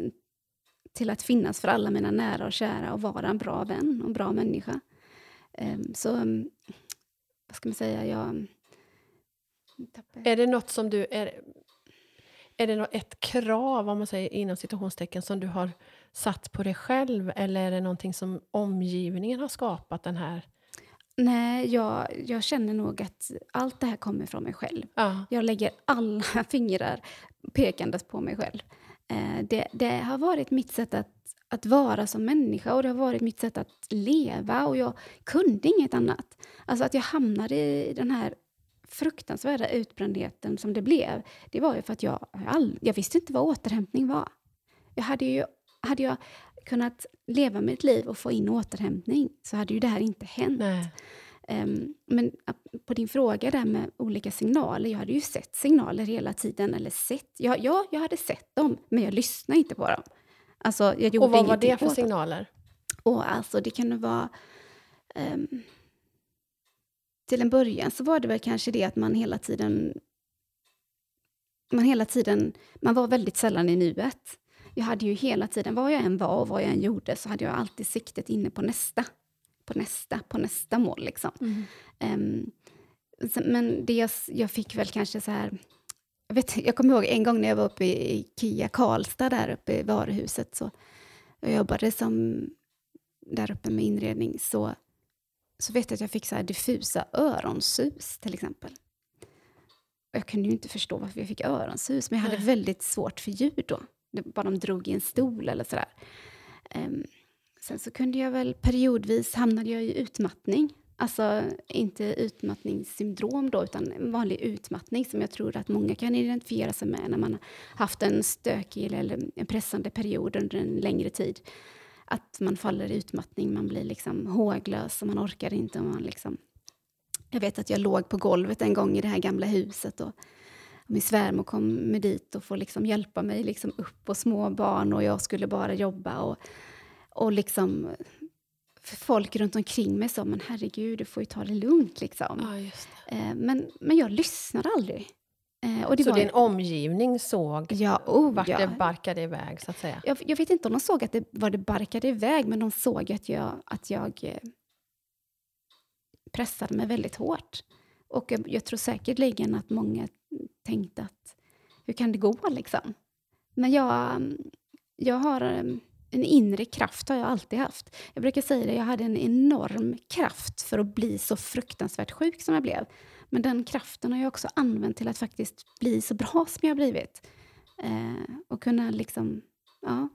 till att finnas för alla mina nära och kära och vara en bra vän och bra människa. Eh, så, vad ska man säga, jag... Är det något som du... Är, är det ett krav, om man säger inom citationstecken, som du har satt på dig själv? Eller är det någonting som omgivningen har skapat, den här Nej, jag, jag känner nog att allt det här kommer från mig själv. Ja. Jag lägger alla fingrar pekandes på mig själv. Eh, det, det, har varit mitt sätt att, att vara som människa och det har varit mitt sätt att leva och jag kunde inget annat. Alltså att jag hamnade i den här fruktansvärda utbrändheten som det blev, det var ju för att jag, all, jag visste inte vad återhämtning var. Jag hade ju, hade jag kunnat leva mitt liv och få in återhämtning så hade ju det här inte hänt. Nej. Um, men på din fråga där med olika signaler, jag hade ju sett signaler hela tiden. Eller sett, ja, ja jag hade sett dem, men jag lyssnade inte på dem. Alltså, jag gjorde och vad var det för signaler? Och alltså, det kunde vara... Um, till en början så var det väl kanske det att man hela tiden... Man hela tiden... Man var väldigt sällan i nuet. Jag hade ju hela tiden, var jag än var och vad jag än gjorde, så hade jag alltid siktet inne på nästa på nästa, på nästa mål. Liksom. Mm. Um, men det jag, jag, fick väl kanske så här... Jag, vet, jag kommer ihåg en gång när jag var uppe i, Kia Karlstad, där uppe i varuhuset. Så jag jobbade som där uppe med inredning. Så, så vet jag att jag fick så här diffusa öronsus, till exempel. Jag kunde ju inte förstå varför jag fick öronsus, men jag hade väldigt svårt för ljud då. Bara de drog i en stol eller sådär. Um, Sen så kunde jag väl periodvis hamnade jag i utmattning. Alltså inte utmattningssyndrom då, utan en vanlig utmattning som jag tror att många kan identifiera sig med när man haft en stökig eller en pressande period under en längre tid. Att man faller i utmattning, man blir liksom håglös och man orkar inte. Och man liksom... Jag vet att jag låg på golvet en gång i det här gamla huset och min svärmor kom med dit och får liksom hjälpa mig liksom upp och små barn och jag skulle bara jobba. Och och liksom folk runt omkring mig sa, men herregud, du får ju ta det lugnt. Liksom. Ja, det. Eh, men, men jag lyssnade aldrig. Eh, och det så var, din omgivning såg ja, oh, vart ja. det barkade iväg, så att säga? Jag, jag, vet inte om de såg att det, var det barkade iväg, men de såg att jag, att jag eh, pressade mig väldigt hårt. Och jag, jag tror säkerligen att många tänkte att, hur kan det gå liksom? Men jag, jag har en inre kraft har jag alltid haft. Jag brukar säga det, jag hade en enorm kraft för att bli så fruktansvärt sjuk som jag blev. Men den kraften har jag också använt till att faktiskt bli så bra som jag har blivit. Eh, och kunna liksom, ja.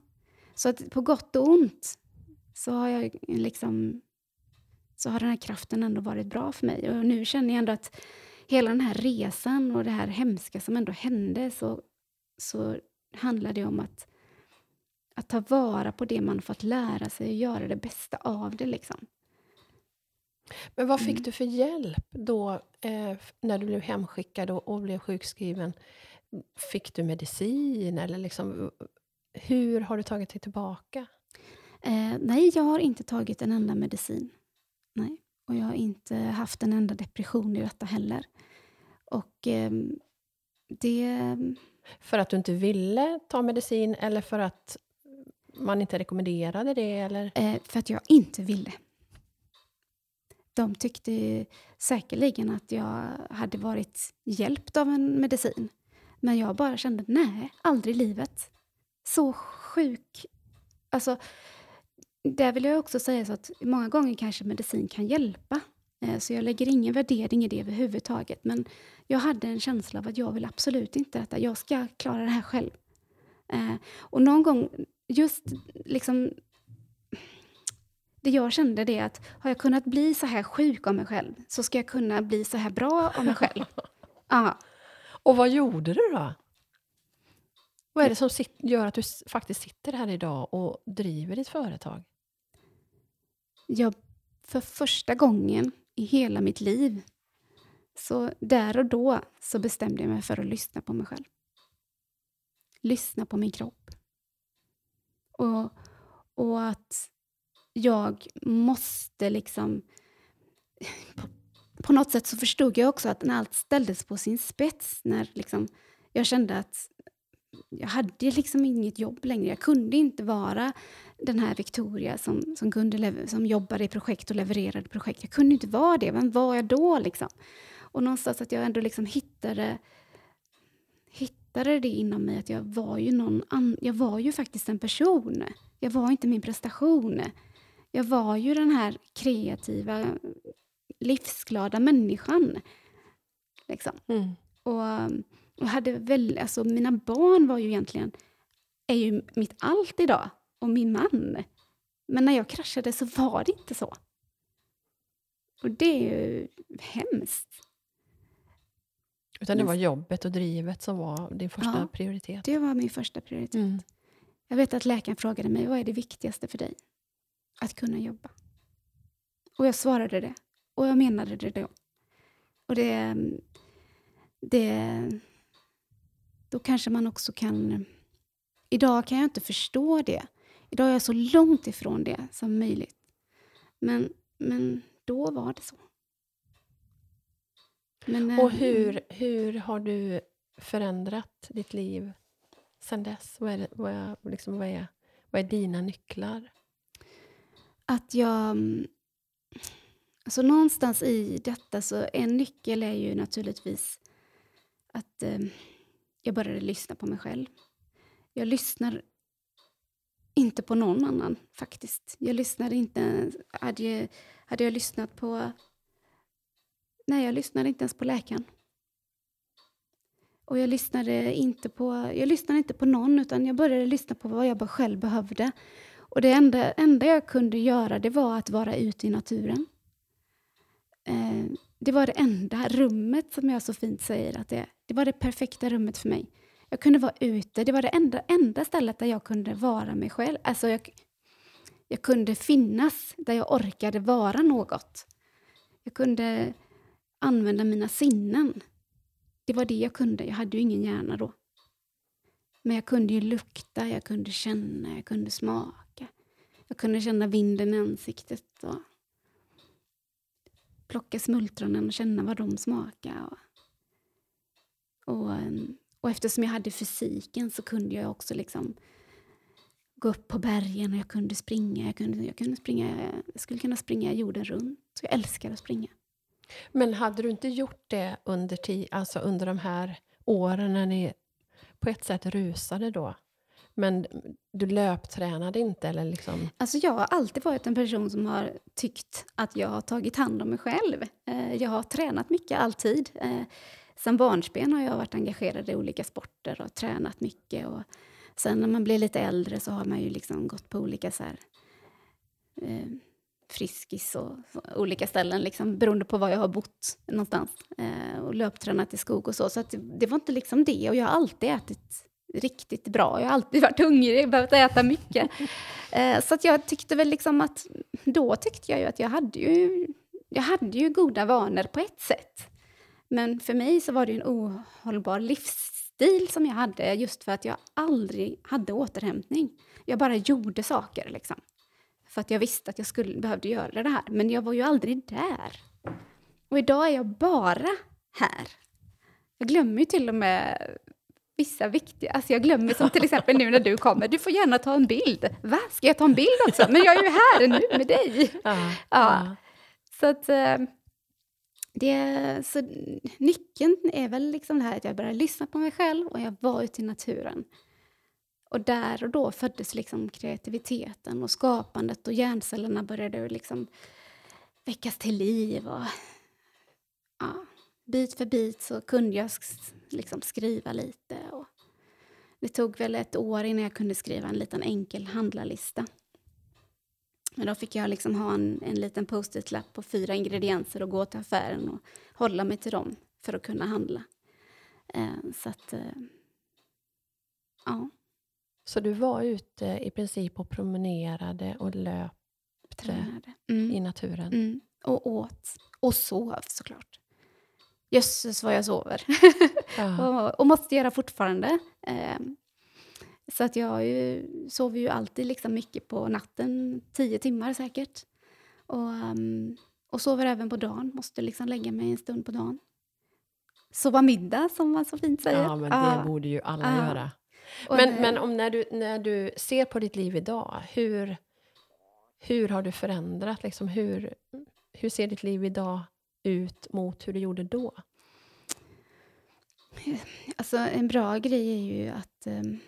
Så att på gott och ont så har jag liksom så har den här kraften ändå varit bra för mig. Och nu känner jag ändå att hela den här resan och det här hemska som ändå hände så, så handlar det om att, att ta vara på det man fått lära sig och göra det bästa av det. Liksom. Men vad fick Mm. du för hjälp då eh, när du blev hemskickad och, och blev sjukskriven? Fick du medicin eller liksom, hur har du tagit dig tillbaka? Eh, nej, jag har inte tagit en enda medicin. Nej. Och jag har inte haft en enda depression i detta heller. Och ehm, det... För att du inte ville ta medicin eller för att man inte rekommenderade det? Eller? Eh, för att jag inte ville. De tyckte säkerligen att jag hade varit hjälpt av en medicin. Men jag bara kände, nej, aldrig i livet. Så sjuk... Alltså, där vill jag också säga så att många gånger kanske medicin kan hjälpa. Eh, Så jag lägger ingen värdering i det överhuvudtaget. Men jag hade en känsla av att jag vill absolut inte detta. Jag ska klara det här själv. Eh, Och någon gång, just liksom... Det jag kände det att har jag kunnat bli så här sjuk av mig själv så ska jag kunna bli så här bra av mig själv. Ja. Och vad gjorde du då? Vad är det som gör att du faktiskt sitter här idag och driver ditt företag? Jag för första gången i hela mitt liv, så där och då, så bestämde jag mig för att lyssna på mig själv. Lyssna på min kropp. Och, och att jag måste liksom... På, på något sätt så förstod jag också att när allt ställdes på sin spets, när liksom jag kände att jag hade liksom inget jobb längre. Jag kunde inte vara den här Victoria som, som, kunde som jobbade i projekt och levererade projekt. Jag kunde inte vara det. Vem var jag då? Liksom? Och någonstans att jag ändå liksom hittade, hittade det inom mig att jag var ju någon an- Jag var ju faktiskt en person. Jag var inte min prestation. Jag var ju den här kreativa, livsglada människan. Liksom. Mm. Och, och hade väl, alltså mina barn var ju egentligen, är ju mitt allt idag. Och min man. Men när jag kraschade så var det inte så. Och det är ju hemskt. Utan det var jobbet och drivet som var din första Ja. prioritet? Det var min första prioritet. Mm. Jag vet att läkaren frågade mig, vad är det viktigaste för dig? Att kunna jobba. Och jag svarade det. Och jag menade det då. Och det... det då kanske man också kan... Idag kan jag inte förstå det. Idag är jag så långt ifrån det som möjligt. Men, men då var det så. Men, eh, Och hur, hur har du förändrat ditt liv sen dess? Vad är, vad är, liksom, vad är, vad är dina nycklar? att jag... Alltså någonstans i detta så en nyckel är ju naturligtvis att eh, jag började lyssna på mig själv. Jag lyssnar inte på någon annan faktiskt. Jag lyssnade inte... Hade jag, hade jag lyssnat på... Nej, jag lyssnade inte ens på läkaren. Och jag lyssnade inte på, jag lyssnade inte på någon utan jag började lyssna på vad jag själv behövde. Och det enda, enda jag kunde göra det var att vara ute i naturen. Eh, det var det enda rummet som jag så fint säger att det är. Det var det perfekta rummet för mig. Jag kunde vara ute. Det var det enda, enda stället där jag kunde vara mig själv. Alltså jag, jag kunde finnas där jag orkade vara något. Jag kunde använda mina sinnen. Det var det jag kunde. Jag hade ju ingen hjärna då. Men jag kunde ju lukta, jag kunde känna, jag kunde smaka. Jag kunde känna vinden i ansiktet och plocka smultronen och känna vad de smakade. Och, och, em, och eftersom jag hade fysiken så kunde jag också liksom gå upp på bergen och jag kunde springa. Jag, kunde, jag, kunde springa, jag skulle kunna springa jorden runt. Så jag älskar att springa. Men hade du inte gjort det under, ti- alltså under de här åren när ni på ett sätt rusade då? Men du löptränade inte? Eller liksom... Alltså jag har alltid varit en person som har tyckt att jag har tagit hand om mig själv. Eh, Jag har tränat mycket, alltid. Sen barnsben har jag varit engagerad i olika sporter och tränat mycket. Och sen när man blir lite äldre så har man ju liksom gått på olika så här, eh, Friskis och olika ställen, liksom, beroende på var jag har bott någonstans. Eh, och löptränat i skog och så. Så det, det var inte liksom det. Och jag har alltid ätit riktigt bra. Jag har alltid varit hungrig, behövt äta mycket. Eh, så att jag tyckte väl liksom att... Då tyckte jag ju att jag hade ju, jag hade ju goda vanor på ett sätt. Men för mig så var det en ohållbar livsstil som jag hade just för att jag aldrig hade återhämtning. Jag bara gjorde saker liksom. För att jag visste att jag skulle, behövde göra det här. Men jag var ju aldrig där. Och idag är jag bara här. Jag glömmer ju till och med vissa viktiga... Alltså jag glömmer som till exempel nu när du kommer. Du får gärna ta en bild. Va? Ska jag ta en bild också? Men jag är ju här nu med dig. Ja, Ja. Så att... Det, så nyckeln är väl liksom det här att jag började lyssna på mig själv och jag var ute i naturen. Och där och då föddes liksom kreativiteten och skapandet och hjärncellerna började liksom väckas till liv. Och, ja, bit för bit så kunde jag liksom skriva lite. Och det tog väl ett år innan jag kunde skriva en liten enkel handlarlista. Men då fick jag liksom ha en, en liten post-it-lapp på fyra ingredienser och gå till affären och hålla mig till dem för att kunna handla. Eh, så att... Eh, ja. Så du var ute i princip och promenerade och löpte tränade. i Mm. naturen? Mm. Och åt. Och sov såklart. Jösses vad jag sover. Ja. och, och måste göra fortfarande. Eh, så att jag ju, sover ju alltid liksom mycket på natten, tio timmar säkert. Och, ehm, och sover även på dagen, måste liksom lägga mig en stund på dagen. Sova middag, som man så fint säger. ja, men det Ja. borde ju alla Ja. göra. Men, det- men om när, du, när du ser på ditt liv idag, hur, hur har du förändrat? Liksom, hur, hur ser ditt liv idag ut mot hur det gjorde då? Alltså en bra grej är ju att... Um,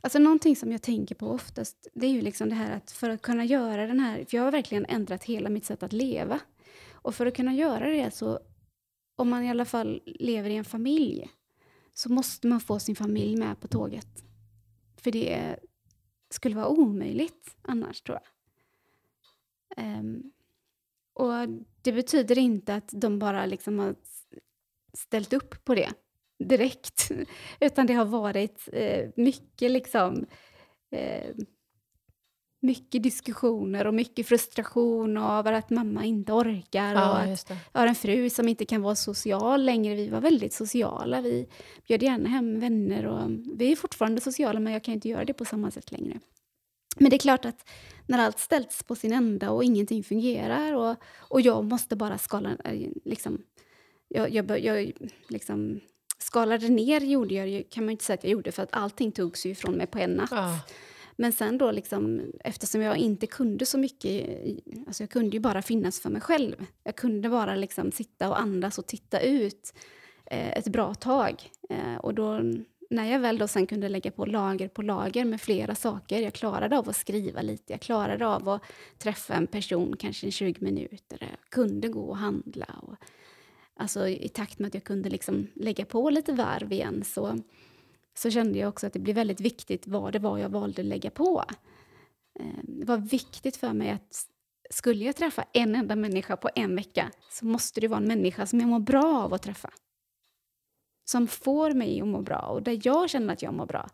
alltså någonting som jag tänker på oftast, det är ju liksom det här att för att kunna göra den här... För jag har verkligen ändrat hela mitt sätt att leva. Och för att kunna göra det så, om man i alla fall lever i en familj, så måste man få sin familj med på tåget. För det skulle vara omöjligt annars, tror jag. Um, och det betyder inte att de bara liksom har ställt upp på det direkt. Utan det har varit eh, mycket liksom... Eh, mycket diskussioner och mycket frustration över att mamma inte orkar och Ja, att just det. jag har en fru som inte kan vara social längre. Vi var väldigt sociala. Vi bjöd gärna hem vänner och vi är fortfarande sociala men jag kan inte göra det på samma sätt längre. Men det är klart att när allt ställs på sin ända och ingenting fungerar och, och jag måste bara skala, eh, liksom, jag, jag, jag liksom skalade ner gjorde jag ju, kan man ju inte säga att jag gjorde för att allting togs ju ifrån mig på en natt. Ja. Men sen då, liksom, eftersom jag inte kunde så mycket, alltså jag kunde ju bara finnas för mig själv. Jag kunde bara liksom sitta och andas och titta ut eh, ett bra tag. Eh, och då, när jag väl då sen kunde lägga på lager på lager med flera saker, jag klarade av att skriva lite, jag klarade av att träffa en person kanske i 20 minuter, jag kunde gå och handla. Och, alltså i takt med att jag kunde liksom lägga på lite varv igen så så kände jag också att det blev väldigt viktigt vad det var jag valde att lägga på. Eh, Det var viktigt för mig att skulle jag träffa en enda människa på en vecka så måste det vara en människa som jag mår bra av att träffa. Som får mig att må bra och där jag känner att jag mår bra.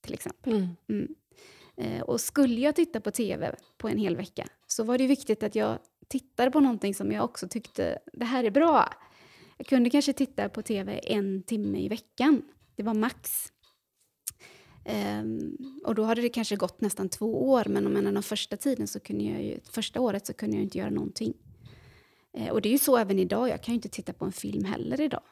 Till exempel. Mm. Mm. Eh, Och skulle jag titta på tv på en hel vecka så var det viktigt att jag tittade på någonting som jag också tyckte, det här är bra. Jag kunde kanske titta på tv en timme i veckan. Det var max. Um, och då hade det kanske gått nästan två år, men om jag den första tiden så kunde jag ju, första året så kunde jag inte göra någonting. Uh, och det är ju så även idag, jag kan ju inte titta på en film heller idag.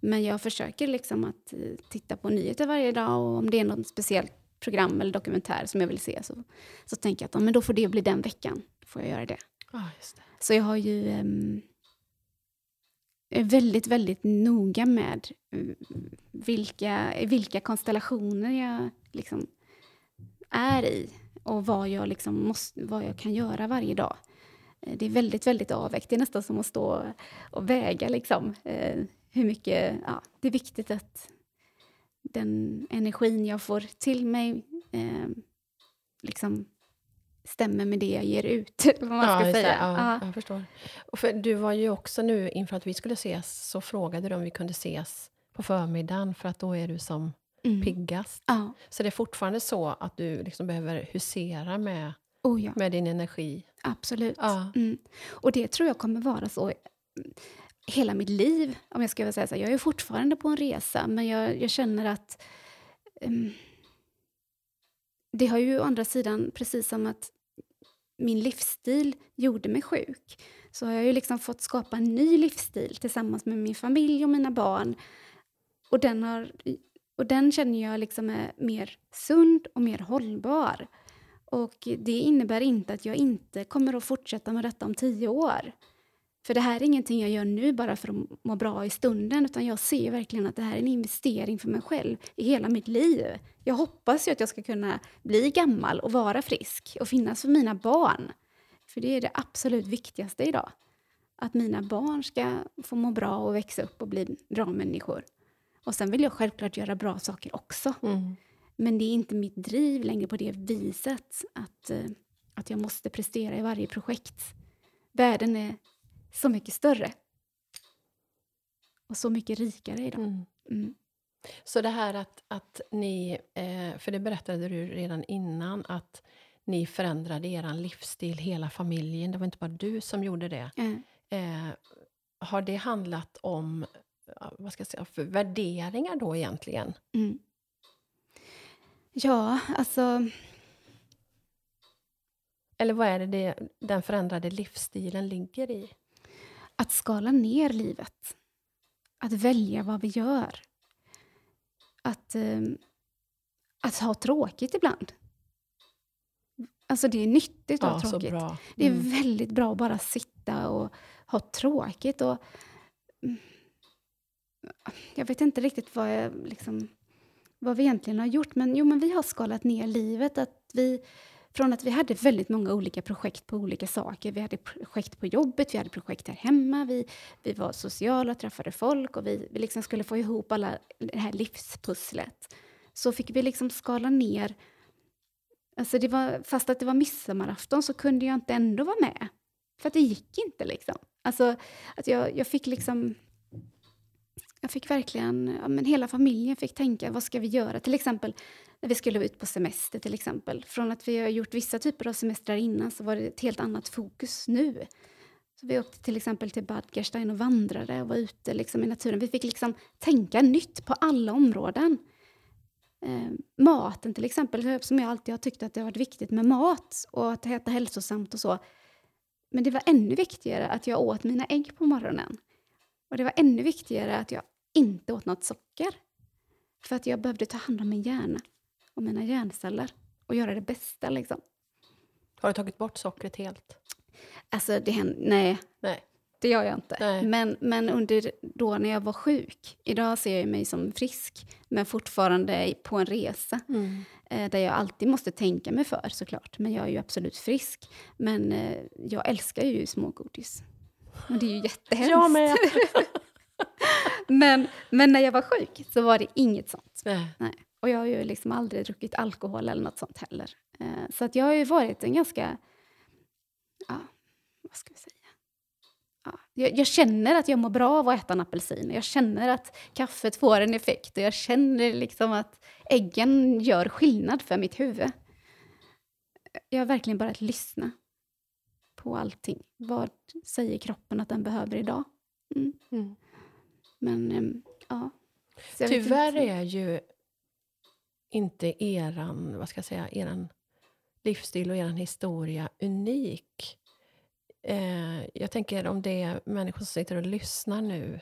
Men jag försöker liksom att uh, titta på nyheter varje dag och om det är något speciellt program eller dokumentär som jag vill se så, så tänker jag att ja, men då får det bli den veckan. Då får jag göra det. Ah, just det. Så jag har ju... Um, är väldigt, väldigt noga med eh, vilka, vilka konstellationer jag liksom är i och vad jag, liksom måste, vad jag kan göra varje dag. Eh, det är väldigt, väldigt avvägt. Det är nästan som att stå och väga. Liksom. Eh, hur mycket, ja, det är viktigt att den energin jag får till mig eh, liksom stämmer med det jag ger ut. Vad man ska just det. säga. Ja, Ja. Jag förstår. Och för du var ju också nu, inför att vi skulle ses, så frågade du om vi kunde ses på förmiddagen, för att då är du som Mm. piggast. Ja. Så det är fortfarande så att du liksom behöver husera med, Oh ja, med din energi. absolut. Ja. Mm. Och det tror jag kommer vara så hela mitt liv. Om jag ska säga så. Jag är fortfarande på en resa, men jag, jag känner att... ehm, det har ju å andra sidan, precis som att min livsstil gjorde mig sjuk, så har jag ju liksom fått skapa en ny livsstil tillsammans med min familj och mina barn. Och den, har, och den känner jag liksom är mer sund och mer hållbar. Och det innebär inte att jag inte kommer att fortsätta med detta om tio år. För det här är ingenting jag gör nu bara för att må bra i stunden, utan jag ser verkligen att det här är en investering för mig själv i hela mitt liv. Jag hoppas ju att jag ska kunna bli gammal och vara frisk och finnas för mina barn. För det är det absolut viktigaste idag. Att mina barn ska få må bra och växa upp och bli bra människor. Och sen vill jag självklart göra bra saker också. Mm. Men det är inte mitt driv längre på det viset att, eh, att jag måste prestera i varje projekt. Världen är så mycket större. Och så mycket rikare idag. Mm. Mm. Så det här att, att ni, eh, för det berättade du redan innan, att ni förändrade er livsstil, hela familjen. Det var inte bara du som gjorde det. Eh, har det handlat om vad ska jag säga, för värderingar då egentligen? Mm. Ja, alltså... Eller vad är det, det den förändrade livsstilen ligger i? Att skala ner livet. Att välja vad vi gör. Att, eh, att ha tråkigt ibland. Alltså det är nyttigt att Ja, ha tråkigt. bra. Det är Mm. väldigt bra att bara sitta och ha tråkigt. Och, mm, jag vet inte riktigt vad, jag, liksom, vad vi egentligen har gjort, men, jo, men vi har skalat ner livet. Att vi, från att vi hade väldigt många olika projekt på olika saker. Vi hade projekt på jobbet, vi hade projekt här hemma, vi, vi var sociala, träffade folk och vi, vi liksom skulle få ihop alla det här livspusslet. Så fick vi liksom skala ner Alltså det var, fast att det var midsommarafton så kunde jag inte ändå vara med. För att det gick inte liksom. Alltså att jag, jag fick liksom... Jag fick verkligen, ja, men hela familjen fick tänka, vad ska vi göra? Till exempel när vi skulle ut på semester till exempel. Från att vi har gjort vissa typer av semestrar innan så var det ett helt annat fokus nu. Så vi åkte till exempel till Bad Gerstein och vandrade och var ute liksom i naturen. Vi fick liksom tänka nytt på alla områden. Eh, maten till exempel, som jag alltid har tyckt att det har varit viktigt med mat och att äta hälsosamt och så. Men det var ännu viktigare att jag åt mina ägg på morgonen. Och det var ännu viktigare att jag inte åt något socker. För att jag behövde ta hand om min hjärna och mina hjärnceller och göra det bästa liksom. Har du tagit bort sockret helt? Alltså, det händer, nej, Nej. det gör jag inte. Nej. Men, men under då när jag var sjuk, idag ser jag mig som frisk, men fortfarande på en resa. Mm. Eh, där jag alltid måste tänka mig för såklart. Men jag är ju absolut frisk. Men eh, jag älskar ju smågodis. Och det är ju jättehemskt. Jag med! men, men när jag var sjuk så var det inget sånt. Nej. Nej. Och jag har ju liksom aldrig druckit alkohol eller något sånt heller. Eh, så att jag har ju varit en ganska... Ja, vad ska vi säga? Ja, jag, jag känner att jag mår bra av att äta en apelsin. Jag känner att kaffet får en effekt. Och jag känner liksom att äggen gör skillnad för mitt huvud. Jag har verkligen börjat lyssna på allting. Vad säger kroppen att den behöver idag? Mm. Mm. Men, ehm, ja. Tyvärr är ju inte eran, vad ska jag säga, eran livsstil och eran historia unik. Eh, jag tänker om det är människor som sitter och lyssnar nu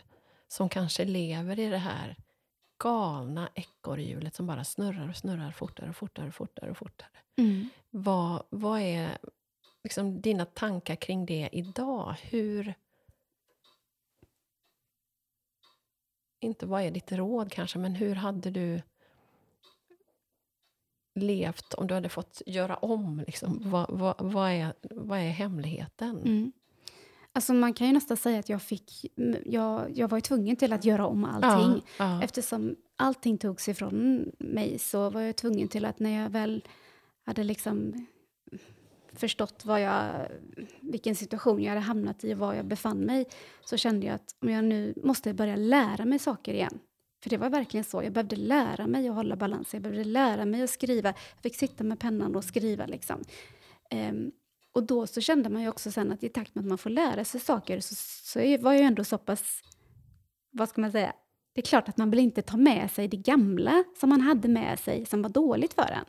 som kanske lever i det här galna ekorrhjulet som bara snurrar och snurrar fortare och fortare och fortare och fortare. Mm. Vad, vad är liksom dina tankar kring det idag? Hur... Inte vad är ditt råd kanske, men hur hade du levt om du hade fått göra om? Liksom? Vad, vad, vad, är, vad är hemligheten? Mm. Alltså man kan ju nästan säga att jag fick... Jag, jag var ju tvungen till att göra om allting. Ja, ja. Eftersom allting togs ifrån mig så var jag tvungen till att när jag väl hade liksom förstått vad jag, vilken situation jag hade hamnat i och var jag befann mig så kände jag att om jag nu måste börja lära mig saker igen. För det var verkligen så. Jag behövde lära mig att hålla balans. Jag behövde lära mig att skriva. Jag fick sitta med pennan och skriva. Liksom. Um, och då så kände man ju också sen att i takt med att man får lära sig saker så, så var jag ändå så pass, vad ska man säga, det är klart att man vill inte ta med sig det gamla som man hade med sig som var dåligt för en.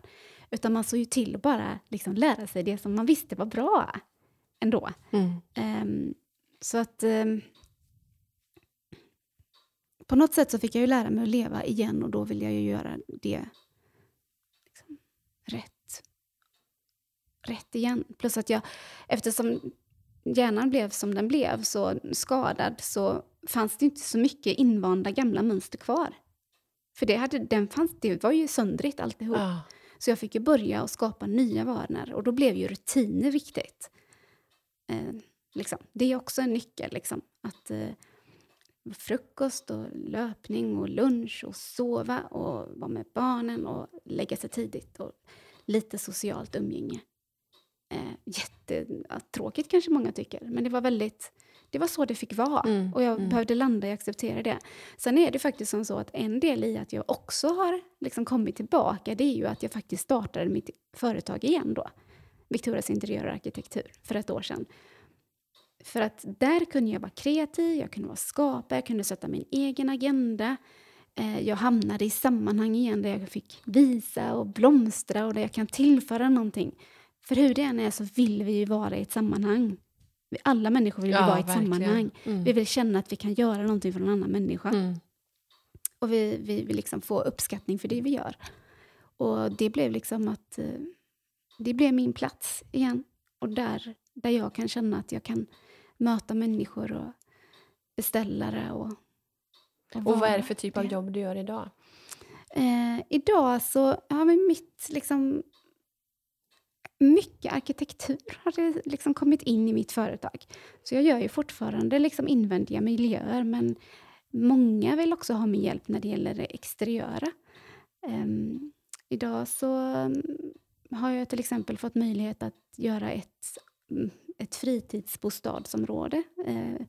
Utan man såg ju till att bara liksom lära sig det som man visste var bra ändå. Mm. Um, så att um, på något sätt så fick jag ju lära mig att leva igen och då vill jag ju göra det liksom, rätt. Rätt igen. Plus att jag, eftersom hjärnan blev som den blev, så skadad, så fanns det inte så mycket invanda gamla mönster kvar. För det, hade, den fanns, det var ju söndrigt alltihop. Ah. Så jag fick ju börja och skapa nya vanor och då blev ju rutiner viktigt. Eh, liksom. Det är också en nyckel, liksom, att eh, frukost och löpning och lunch och sova och vara med barnen och lägga sig tidigt och lite socialt umgänge. Eh, jättetråkigt kanske många tycker, men det var väldigt det var så det fick vara mm, och jag mm. behövde landa i att acceptera det. Sen är det faktiskt som så att en del i att jag också har liksom kommit tillbaka det är ju att jag faktiskt startade mitt företag igen då. Victorias interiör och arkitektur för ett år sedan. För att där kunde jag vara kreativ, jag kunde vara skapare, jag kunde sätta min egen agenda. Eh, jag hamnade i sammanhang igen där jag fick visa och blomstra och där jag kan tillföra någonting. För hur det än är så vill vi ju vara i ett sammanhang. Alla människor vill ja, vara i ett verkligen. sammanhang. Mm. Vi vill känna att vi kan göra någonting för en annan människa. Mm. Och vi, vi vill liksom få uppskattning för det vi gör. Och det blev liksom att... Eh, det blev min plats igen. Och där, där jag kan känna att jag kan möta människor och beställare. Och, och, och vad är det för typ av jobb du gör idag? Eh, idag så har vi mitt liksom, mycket arkitektur har det liksom kommit in i mitt företag. Så jag gör ju fortfarande liksom invändiga miljöer, men många vill också ha min hjälp när det gäller det exteriöra. Um, idag så mm, har jag till exempel fått möjlighet att göra ett, mm, ett fritidsbostadsområde eh,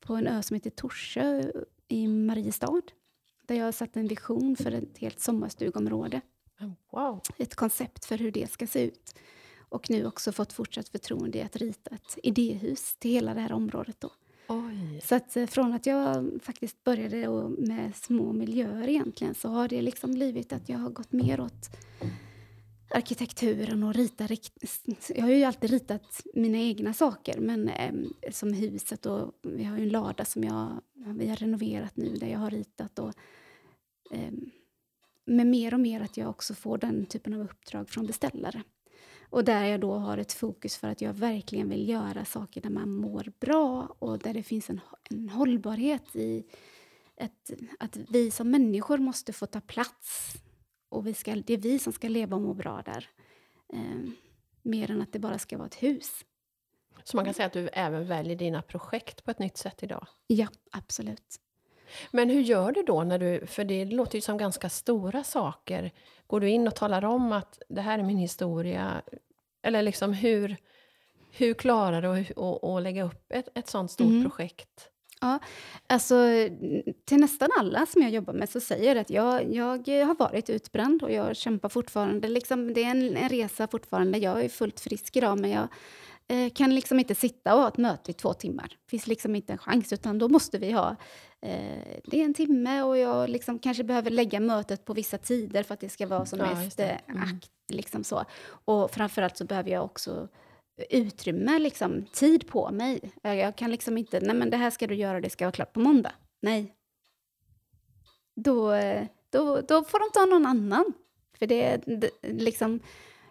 på en ö som heter Torsö i Mariestad. Där jag har satt en vision för ett helt sommarstugområde. Wow. Ett koncept för hur det ska se ut och nu också fått fortsatt förtroende i att rita ett idéhus till hela det här området. Då. Oj. Så att eh, från att jag faktiskt började med små miljöer egentligen så har det liksom blivit att jag har gått mer åt arkitekturen och rita... Jag har ju alltid ritat mina egna saker, men eh, som huset och vi har ju en lada som jag, vi har renoverat nu där jag har ritat. Och, eh, men mer och mer att jag också får den typen av uppdrag från beställare. Och där jag då har ett fokus för att jag verkligen vill göra saker där man mår bra och där det finns en, en hållbarhet i ett, att vi som människor måste få ta plats. Och vi ska, det är vi som ska leva och må bra där. Eh, mer än att det bara ska vara ett hus. Så man kan säga att du även väljer dina projekt på ett nytt sätt idag? Ja, absolut. Men hur gör du då? när du, För det låter ju som ganska stora saker. Går du in och talar om att det här är min historia? Eller liksom hur, hur klarar du att, att lägga upp ett, ett sånt stort mm. projekt? Ja, alltså till nästan alla som jag jobbar med så säger jag att jag, jag har varit utbränd och jag kämpar fortfarande. Liksom, det är en, en resa fortfarande. Jag är fullt frisk idag men jag eh, kan liksom inte sitta och ha ett möte i två timmar. Det finns liksom inte en chans utan då måste vi ha eh, det är en timme och jag liksom kanske behöver lägga mötet på vissa tider för att det ska vara som ja, mest mm. akt. Liksom så. Och framförallt så behöver jag också utrymme, liksom, tid på mig. Jag kan liksom inte, nej men det här ska du göra det ska vara klart på måndag. Nej. Då, då, då får de ta någon annan. För det, det liksom...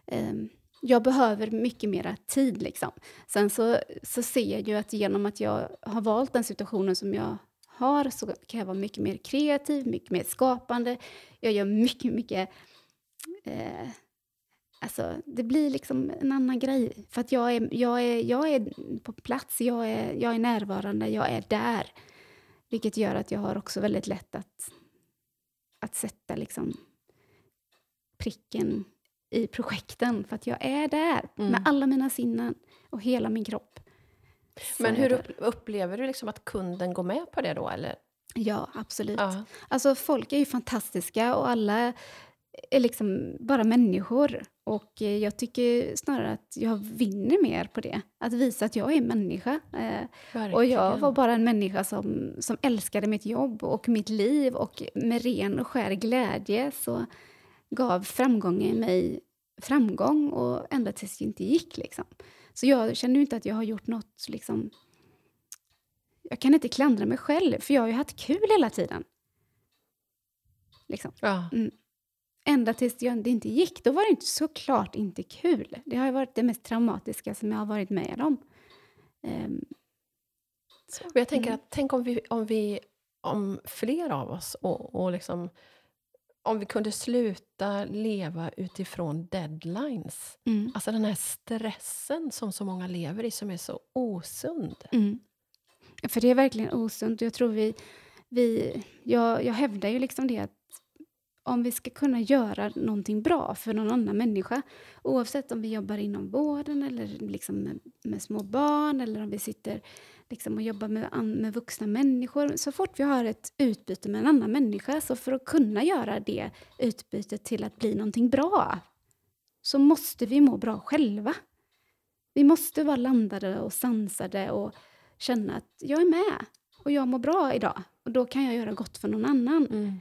Eh, jag behöver mycket mera tid. Liksom. Sen så, så ser jag ju att genom att jag har valt den situationen som jag har så kan jag vara mycket mer kreativ, mycket mer skapande. Jag gör mycket, mycket... Eh, alltså, det blir liksom en annan grej. För att jag är, jag är, jag är på plats, jag är, jag är närvarande, jag är där. Vilket gör att jag har också väldigt lätt att, att sätta liksom pricken i projekten, för att jag är där Mm. med alla mina sinnen och hela min kropp. Så Men hur upplever du liksom att kunden går med på det då? Eller? Ja, absolut. Ja. Alltså folk är ju fantastiska och alla är liksom bara människor. Och eh, jag tycker snarare att jag vinner mer på det. Att visa att jag är människa. Eh, och jag Verkligen. var bara en människa som, som älskade mitt jobb och mitt liv. Och med ren och skär glädje så gav framgången mig framgång och ända tills det inte gick. Liksom. Så jag känner ju inte att jag har gjort något liksom, jag kan inte klandra mig själv, för jag har ju haft kul hela tiden. Liksom. Ja. Ända tills det inte gick, då var det inte såklart inte kul. Det har varit det mest traumatiska som jag har varit med om. Och jag tänker Mm. att tänk om vi, om vi, om fler av oss och, och liksom om vi kunde sluta leva utifrån deadlines. Mm. Alltså den här stressen som så många lever i som är så osund. Mm. För det är verkligen osunt. Jag tror vi... vi jag, jag hävdar ju liksom det att om vi ska kunna göra någonting bra för någon annan människa oavsett om vi jobbar inom vården eller liksom med, med små barn eller om vi sitter liksom och jobbar med, med vuxna människor. Så fort vi har ett utbyte med en annan människa, så för att kunna göra det utbytet till att bli någonting bra så måste vi må bra själva. Vi måste vara landade och sansade och känna att jag är med och jag mår bra idag och då kan jag göra gott för någon annan. Mm.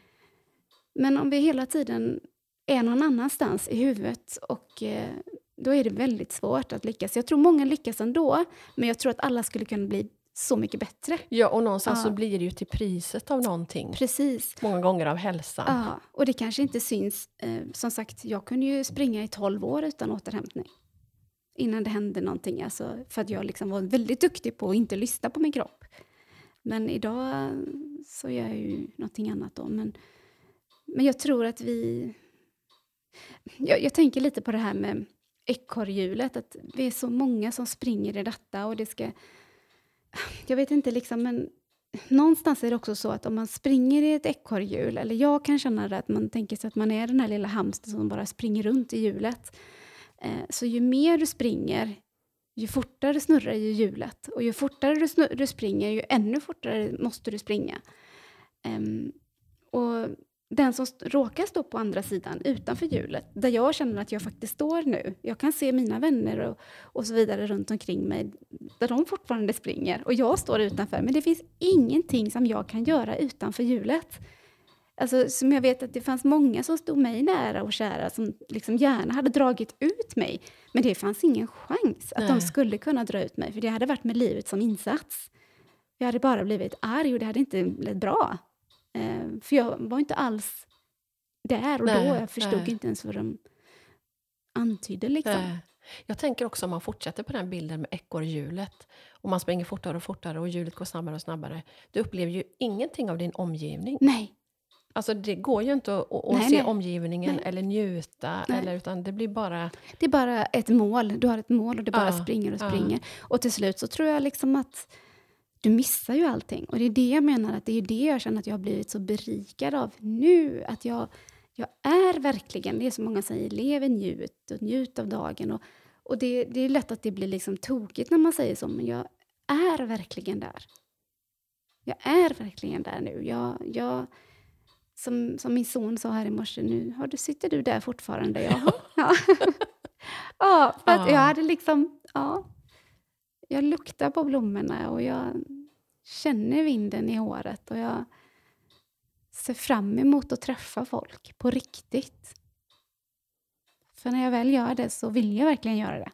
Men om vi hela tiden är någon annanstans i huvudet och eh, då är det väldigt svårt att lyckas. Jag tror många lyckas ändå, men jag tror att alla skulle kunna bli så mycket bättre. Ja, och någonstans Ja. så blir det ju till priset av någonting. Precis. Många gånger av hälsan. Ja, och det kanske inte syns. Eh, som sagt, jag kunde ju springa i 12 år utan återhämtning. Innan det hände någonting. Alltså, för att jag liksom var väldigt duktig på att inte lyssna på min kropp. Men idag så gör jag ju någonting annat då. Men, men jag tror att vi... Jag, jag tänker lite på det här med ekorrhjulet. Att vi är så många som springer i detta och det ska... Jag vet inte liksom, men någonstans är det också så att om man springer i ett ekorrhjul, eller jag kan känna det att man tänker sig att man är den här lilla hamstern som bara springer runt i hjulet. Eh, så ju mer du springer, ju fortare snurrar ju hjulet. Och ju fortare du, snur- du springer, ju ännu fortare måste du springa. Ehm, och den som st- råkar stå på andra sidan, utanför hjulet, där jag känner att jag faktiskt står nu. Jag kan se mina vänner och, och så vidare runt omkring mig, där de fortfarande springer. Och jag står utanför, men det finns ingenting som jag kan göra utanför hjulet. Alltså, som jag vet att det fanns många som stod mig nära och kära som liksom gärna hade dragit ut mig. Men det fanns ingen chans att de Nej. skulle kunna dra ut mig, för det hade varit med livet som insats. Jag hade bara blivit arg och det hade inte blivit bra. Eh, för jag var inte alls där och Nej, då. Jag förstod nej. inte ens vad de antydde. Liksom. Nej. Jag tänker också om man fortsätter på den bilden med ekorrhjulet och man springer fortare och fortare och hjulet går snabbare och snabbare. Du upplever ju ingenting av din omgivning. Nej, Alltså det går ju inte att, att Nej, se nej. omgivningen Nej. eller njuta, eller, utan det blir bara... det är bara ett mål. Du har ett mål och det bara Ja, springer och ja. springer. Och till slut så tror jag liksom att du missar ju allting. Och det är det jag menar, att det är det jag känner att jag har blivit så berikad av nu. Att jag, jag är verkligen, det är som många säger, lev i njut och njut av dagen. Och, och det, det är lätt att det blir liksom tokigt när man säger så, men jag är verkligen där. Jag är verkligen där nu. Jag, jag, som, som min son sa här i morse, nu har du, sitter du där fortfarande? Ja. ja. ja, för att Ja. jag hade liksom, ja. Jag luktar på blommorna och jag känner vinden i håret och jag ser fram emot att träffa folk på riktigt. För när jag väl gör det så vill jag verkligen göra det.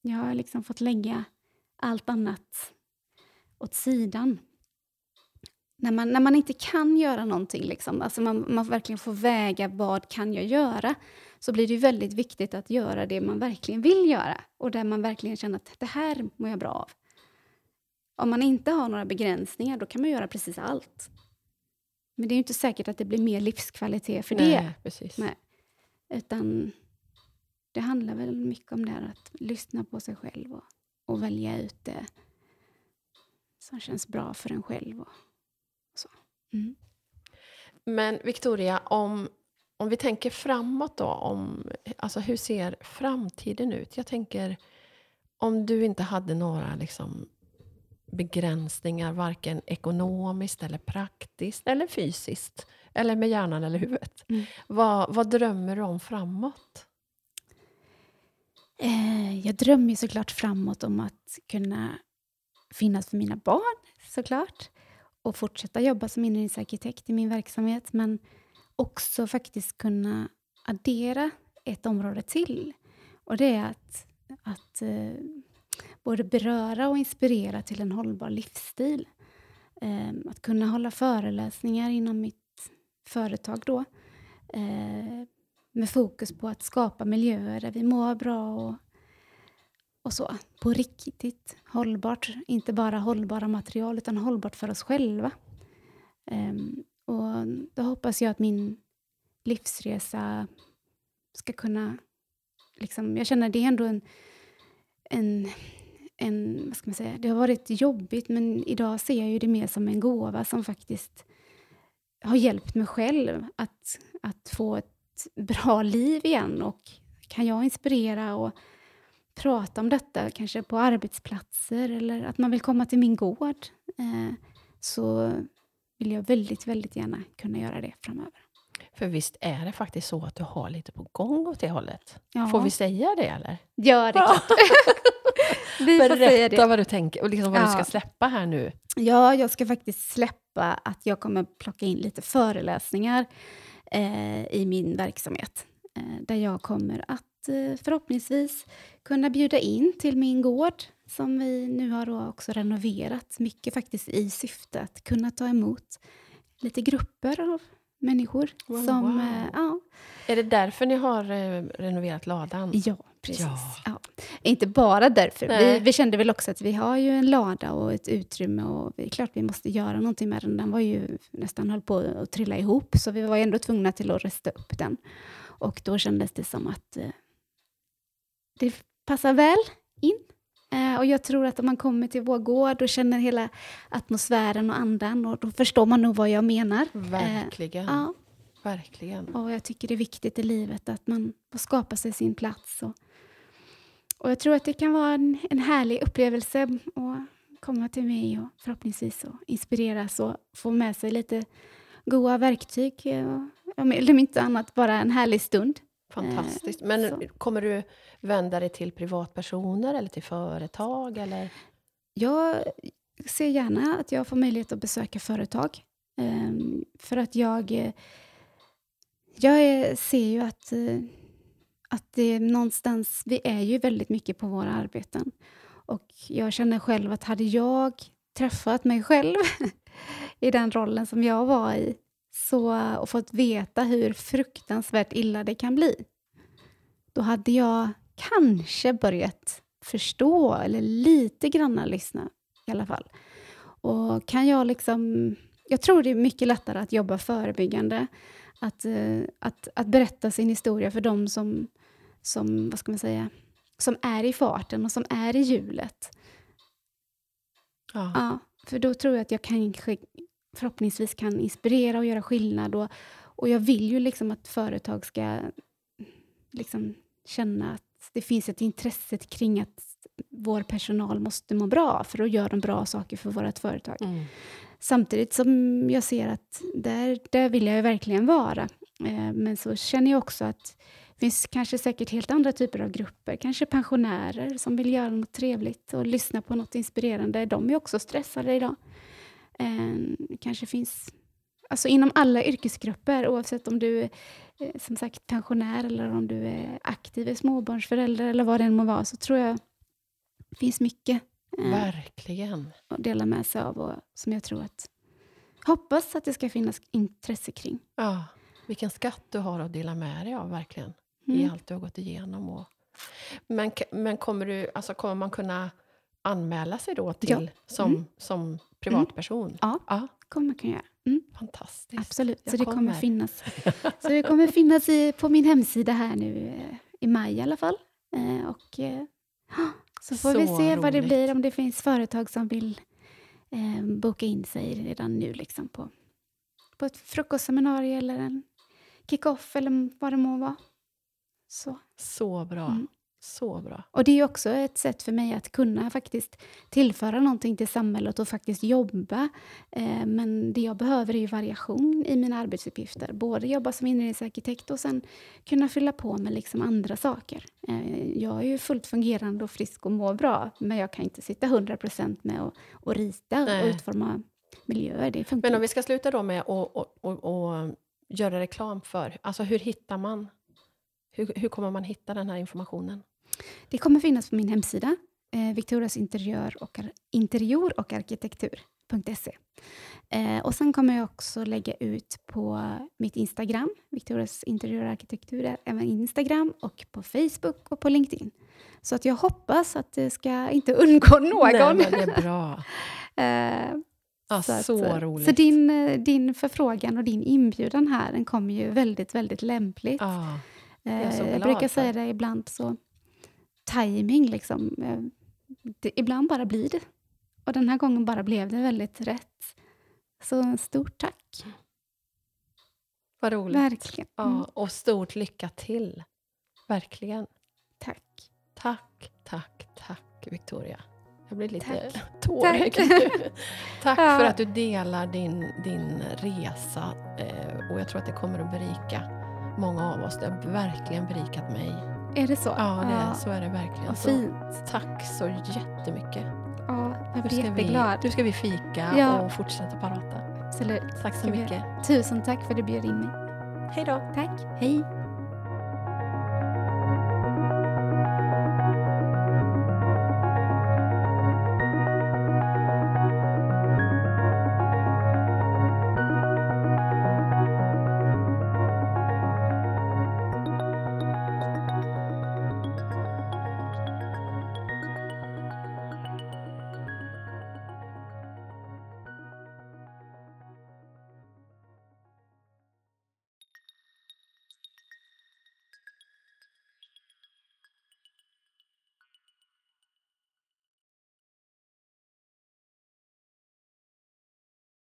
Jag har liksom fått lägga allt annat åt sidan. När man, när man inte kan göra någonting, liksom, alltså man, man verkligen får väga vad kan jag göra, så blir det väldigt viktigt att göra det man verkligen vill göra och där man verkligen känner att det här mår jag bra av. Om man inte har några begränsningar, då kan man göra precis allt. Men det är inte säkert att det blir mer livskvalitet för det. Nej, precis. Nej. Utan det handlar väl mycket om det här att lyssna på sig själv och, och välja ut det som känns bra för en själv. Och. Mm. Men Victoria, om, om vi tänker framåt då, om, alltså hur ser framtiden ut? Jag tänker, om du inte hade några liksom, begränsningar, varken ekonomiskt eller praktiskt eller fysiskt, eller med hjärnan eller huvudet. Mm. Vad, vad drömmer du om framåt? Eh, jag drömmer såklart framåt om att kunna finnas för mina barn, såklart. Och fortsätta jobba som inredningsarkitekt i min verksamhet. Men också faktiskt kunna addera ett område till. Och det är att, att eh, både beröra och inspirera till en hållbar livsstil. Eh, att kunna hålla föreläsningar inom mitt företag då. Eh, med fokus på att skapa miljöer där vi mår bra och, och så. På riktigt hållbart. Inte bara hållbara material, utan hållbart för oss själva. Um, och då hoppas jag att min livsresa ska kunna... Liksom, jag känner det är ändå en, en, en... Vad ska man säga? Det har varit jobbigt, men idag ser jag ju det mer som en gåva som faktiskt har hjälpt mig själv att, att få ett bra liv igen. Och kan jag inspirera och prata om detta, kanske på arbetsplatser eller att man vill komma till min gård, eh, så vill jag väldigt, väldigt gärna kunna göra det framöver. För visst är det faktiskt så att du har lite på gång åt det hållet? Ja. Får vi säga det eller? Ja, det är klart. vi får säga Berätta det. vad du tänker och liksom vad du Ja. ska släppa här nu. Ja, jag ska faktiskt släppa att jag kommer plocka in lite föreläsningar eh, i min verksamhet. Eh, där jag kommer att förhoppningsvis kunna bjuda in till min gård som vi nu har också renoverat mycket faktiskt i syfte att kunna ta emot lite grupper av människor. Wow, som, wow. eh, ja, Är det därför ni har eh, renoverat ladan? Ja, precis. Ja. Ja. Inte bara därför. Vi, vi kände väl också att vi har ju en lada och ett utrymme och det är klart vi måste göra någonting med den. Den var ju nästan höll på att trilla ihop så vi var ändå tvungna till att rösta upp den. Och då kändes det som att eh, det passar väl in. Eh, och jag tror att om man kommer till vår gård och känner hela atmosfären och andan och då förstår man nog vad jag menar. Verkligen. Ja, Verkligen. och jag tycker det är viktigt i livet att man får skapa sig sin plats. Och, och jag tror att det kan vara en, en härlig upplevelse att komma till mig och förhoppningsvis och inspireras och få med sig lite goda verktyg. Och, eller om inte annat, bara en härlig stund. Fantastiskt. Eh, Men så. kommer du vända dig till privatpersoner eller till företag? Eller? Jag ser gärna att jag får möjlighet att besöka företag. Ehm, för att jag, eh, jag ser ju att, eh, att det någonstans, vi är ju väldigt mycket på våra arbeten. Och jag känner själv att hade jag träffat mig själv i den rollen som jag var i så, och fått veta hur fruktansvärt illa det kan bli, då hade jag kanske börjat förstå, eller lite granna lyssna i alla fall. Och kan jag liksom... Jag tror det är mycket lättare att jobba förebyggande. Att, eh, att, att berätta sin historia för de som, som, vad ska man säga, som är i farten och som är i hjulet. Ja. Ja, för då tror jag att jag kanske förhoppningsvis kan inspirera och göra skillnad. Och, och jag vill ju liksom att företag ska liksom känna att det finns ett intresse kring att vår personal måste må bra, för då gör de bra saker för vårt företag. Mm. Samtidigt som jag ser att där, där vill jag ju verkligen vara. Eh, men så känner jag också att det finns kanske säkert helt andra typer av grupper. Kanske pensionärer som vill göra något trevligt och lyssna på något inspirerande. De är också stressade idag. Eh, kanske finns alltså inom alla yrkesgrupper, oavsett om du är eh, som sagt pensionär eller om du är aktiv småbarnsförälder eller vad det än må vara, så tror jag det finns mycket eh, Verkligen. att dela med sig av och som jag tror att hoppas att det ska finnas intresse kring. Ja. Vilken skatt du har att dela med dig av, verkligen. I Mm. allt du har gått igenom. Och... Men, men kommer, du, alltså, kommer man kunna anmäla sig då till, Ja. som, Mm. som privatperson? Ja. ja. kommer man kunna göra. Mm, Fantastiskt. absolut, Jag så det kommer kommer. finnas. Så det kommer finnas i, på min hemsida här nu eh, i maj i alla fall. Eh, och, eh, så får vi Så se vad det roligt. blir, om det finns företag som vill eh, boka in sig redan nu liksom på, på ett frukostseminarium eller en kick-off eller vad det må vara. Så. Så bra. Mm. Så bra. Och det är också ett sätt för mig att kunna faktiskt tillföra någonting till samhället och faktiskt jobba. Eh, men det jag behöver är variation i mina arbetsuppgifter. Både jobba som inredningsarkitekt och sen kunna fylla på med liksom andra saker. Eh, jag är ju fullt fungerande och frisk och mår bra, men jag kan inte sitta 100% med att och rita Nej. och utforma miljöer. Det funkar Men om vi ska sluta då med att och, och, och göra reklam för, alltså hur hittar man, hur, hur kommer man hitta den här informationen? Det kommer finnas på min hemsida, eh, Victorias interiör och, interior och arkitektur.se. Eh, och sen kommer jag också lägga ut på mitt Instagram, Victorias interiör och arkitektur, är även Instagram och på Facebook och på LinkedIn. Så att jag hoppas att det ska inte undgå någon. Nej, det är bra. Eh, Ja, så så, att, eh, roligt. Så din, eh, din förfrågan och din inbjudan här, den kommer ju väldigt, väldigt lämpligt. ja, är så Eh, jag brukar för. säga det ibland så, timing liksom. eh, Det, ibland bara blir det. Och den här gången bara blev det väldigt rätt. Så stort tack. vad roligt. Verkligen. Mm, Ja, och stort lycka till. Verkligen. tack. Tack, tack, tack Victoria. Jag blir lite Tack. tårögd Tack. nu. Tack Ja. för att du delar din, din resa. Eh, och jag tror att det kommer att berika många av oss. Det har verkligen berikat mig. Är det så? Ja, det, så är det verkligen. Vad Så, fint. tack så jättemycket. Ja, jag blir ska, vi, jätteglad. nu ska vi fika Ja. och fortsätta prata. Absolut. Tack så mycket. Tusen tack för att du bjöd in mig. Hej då. Tack. Hej.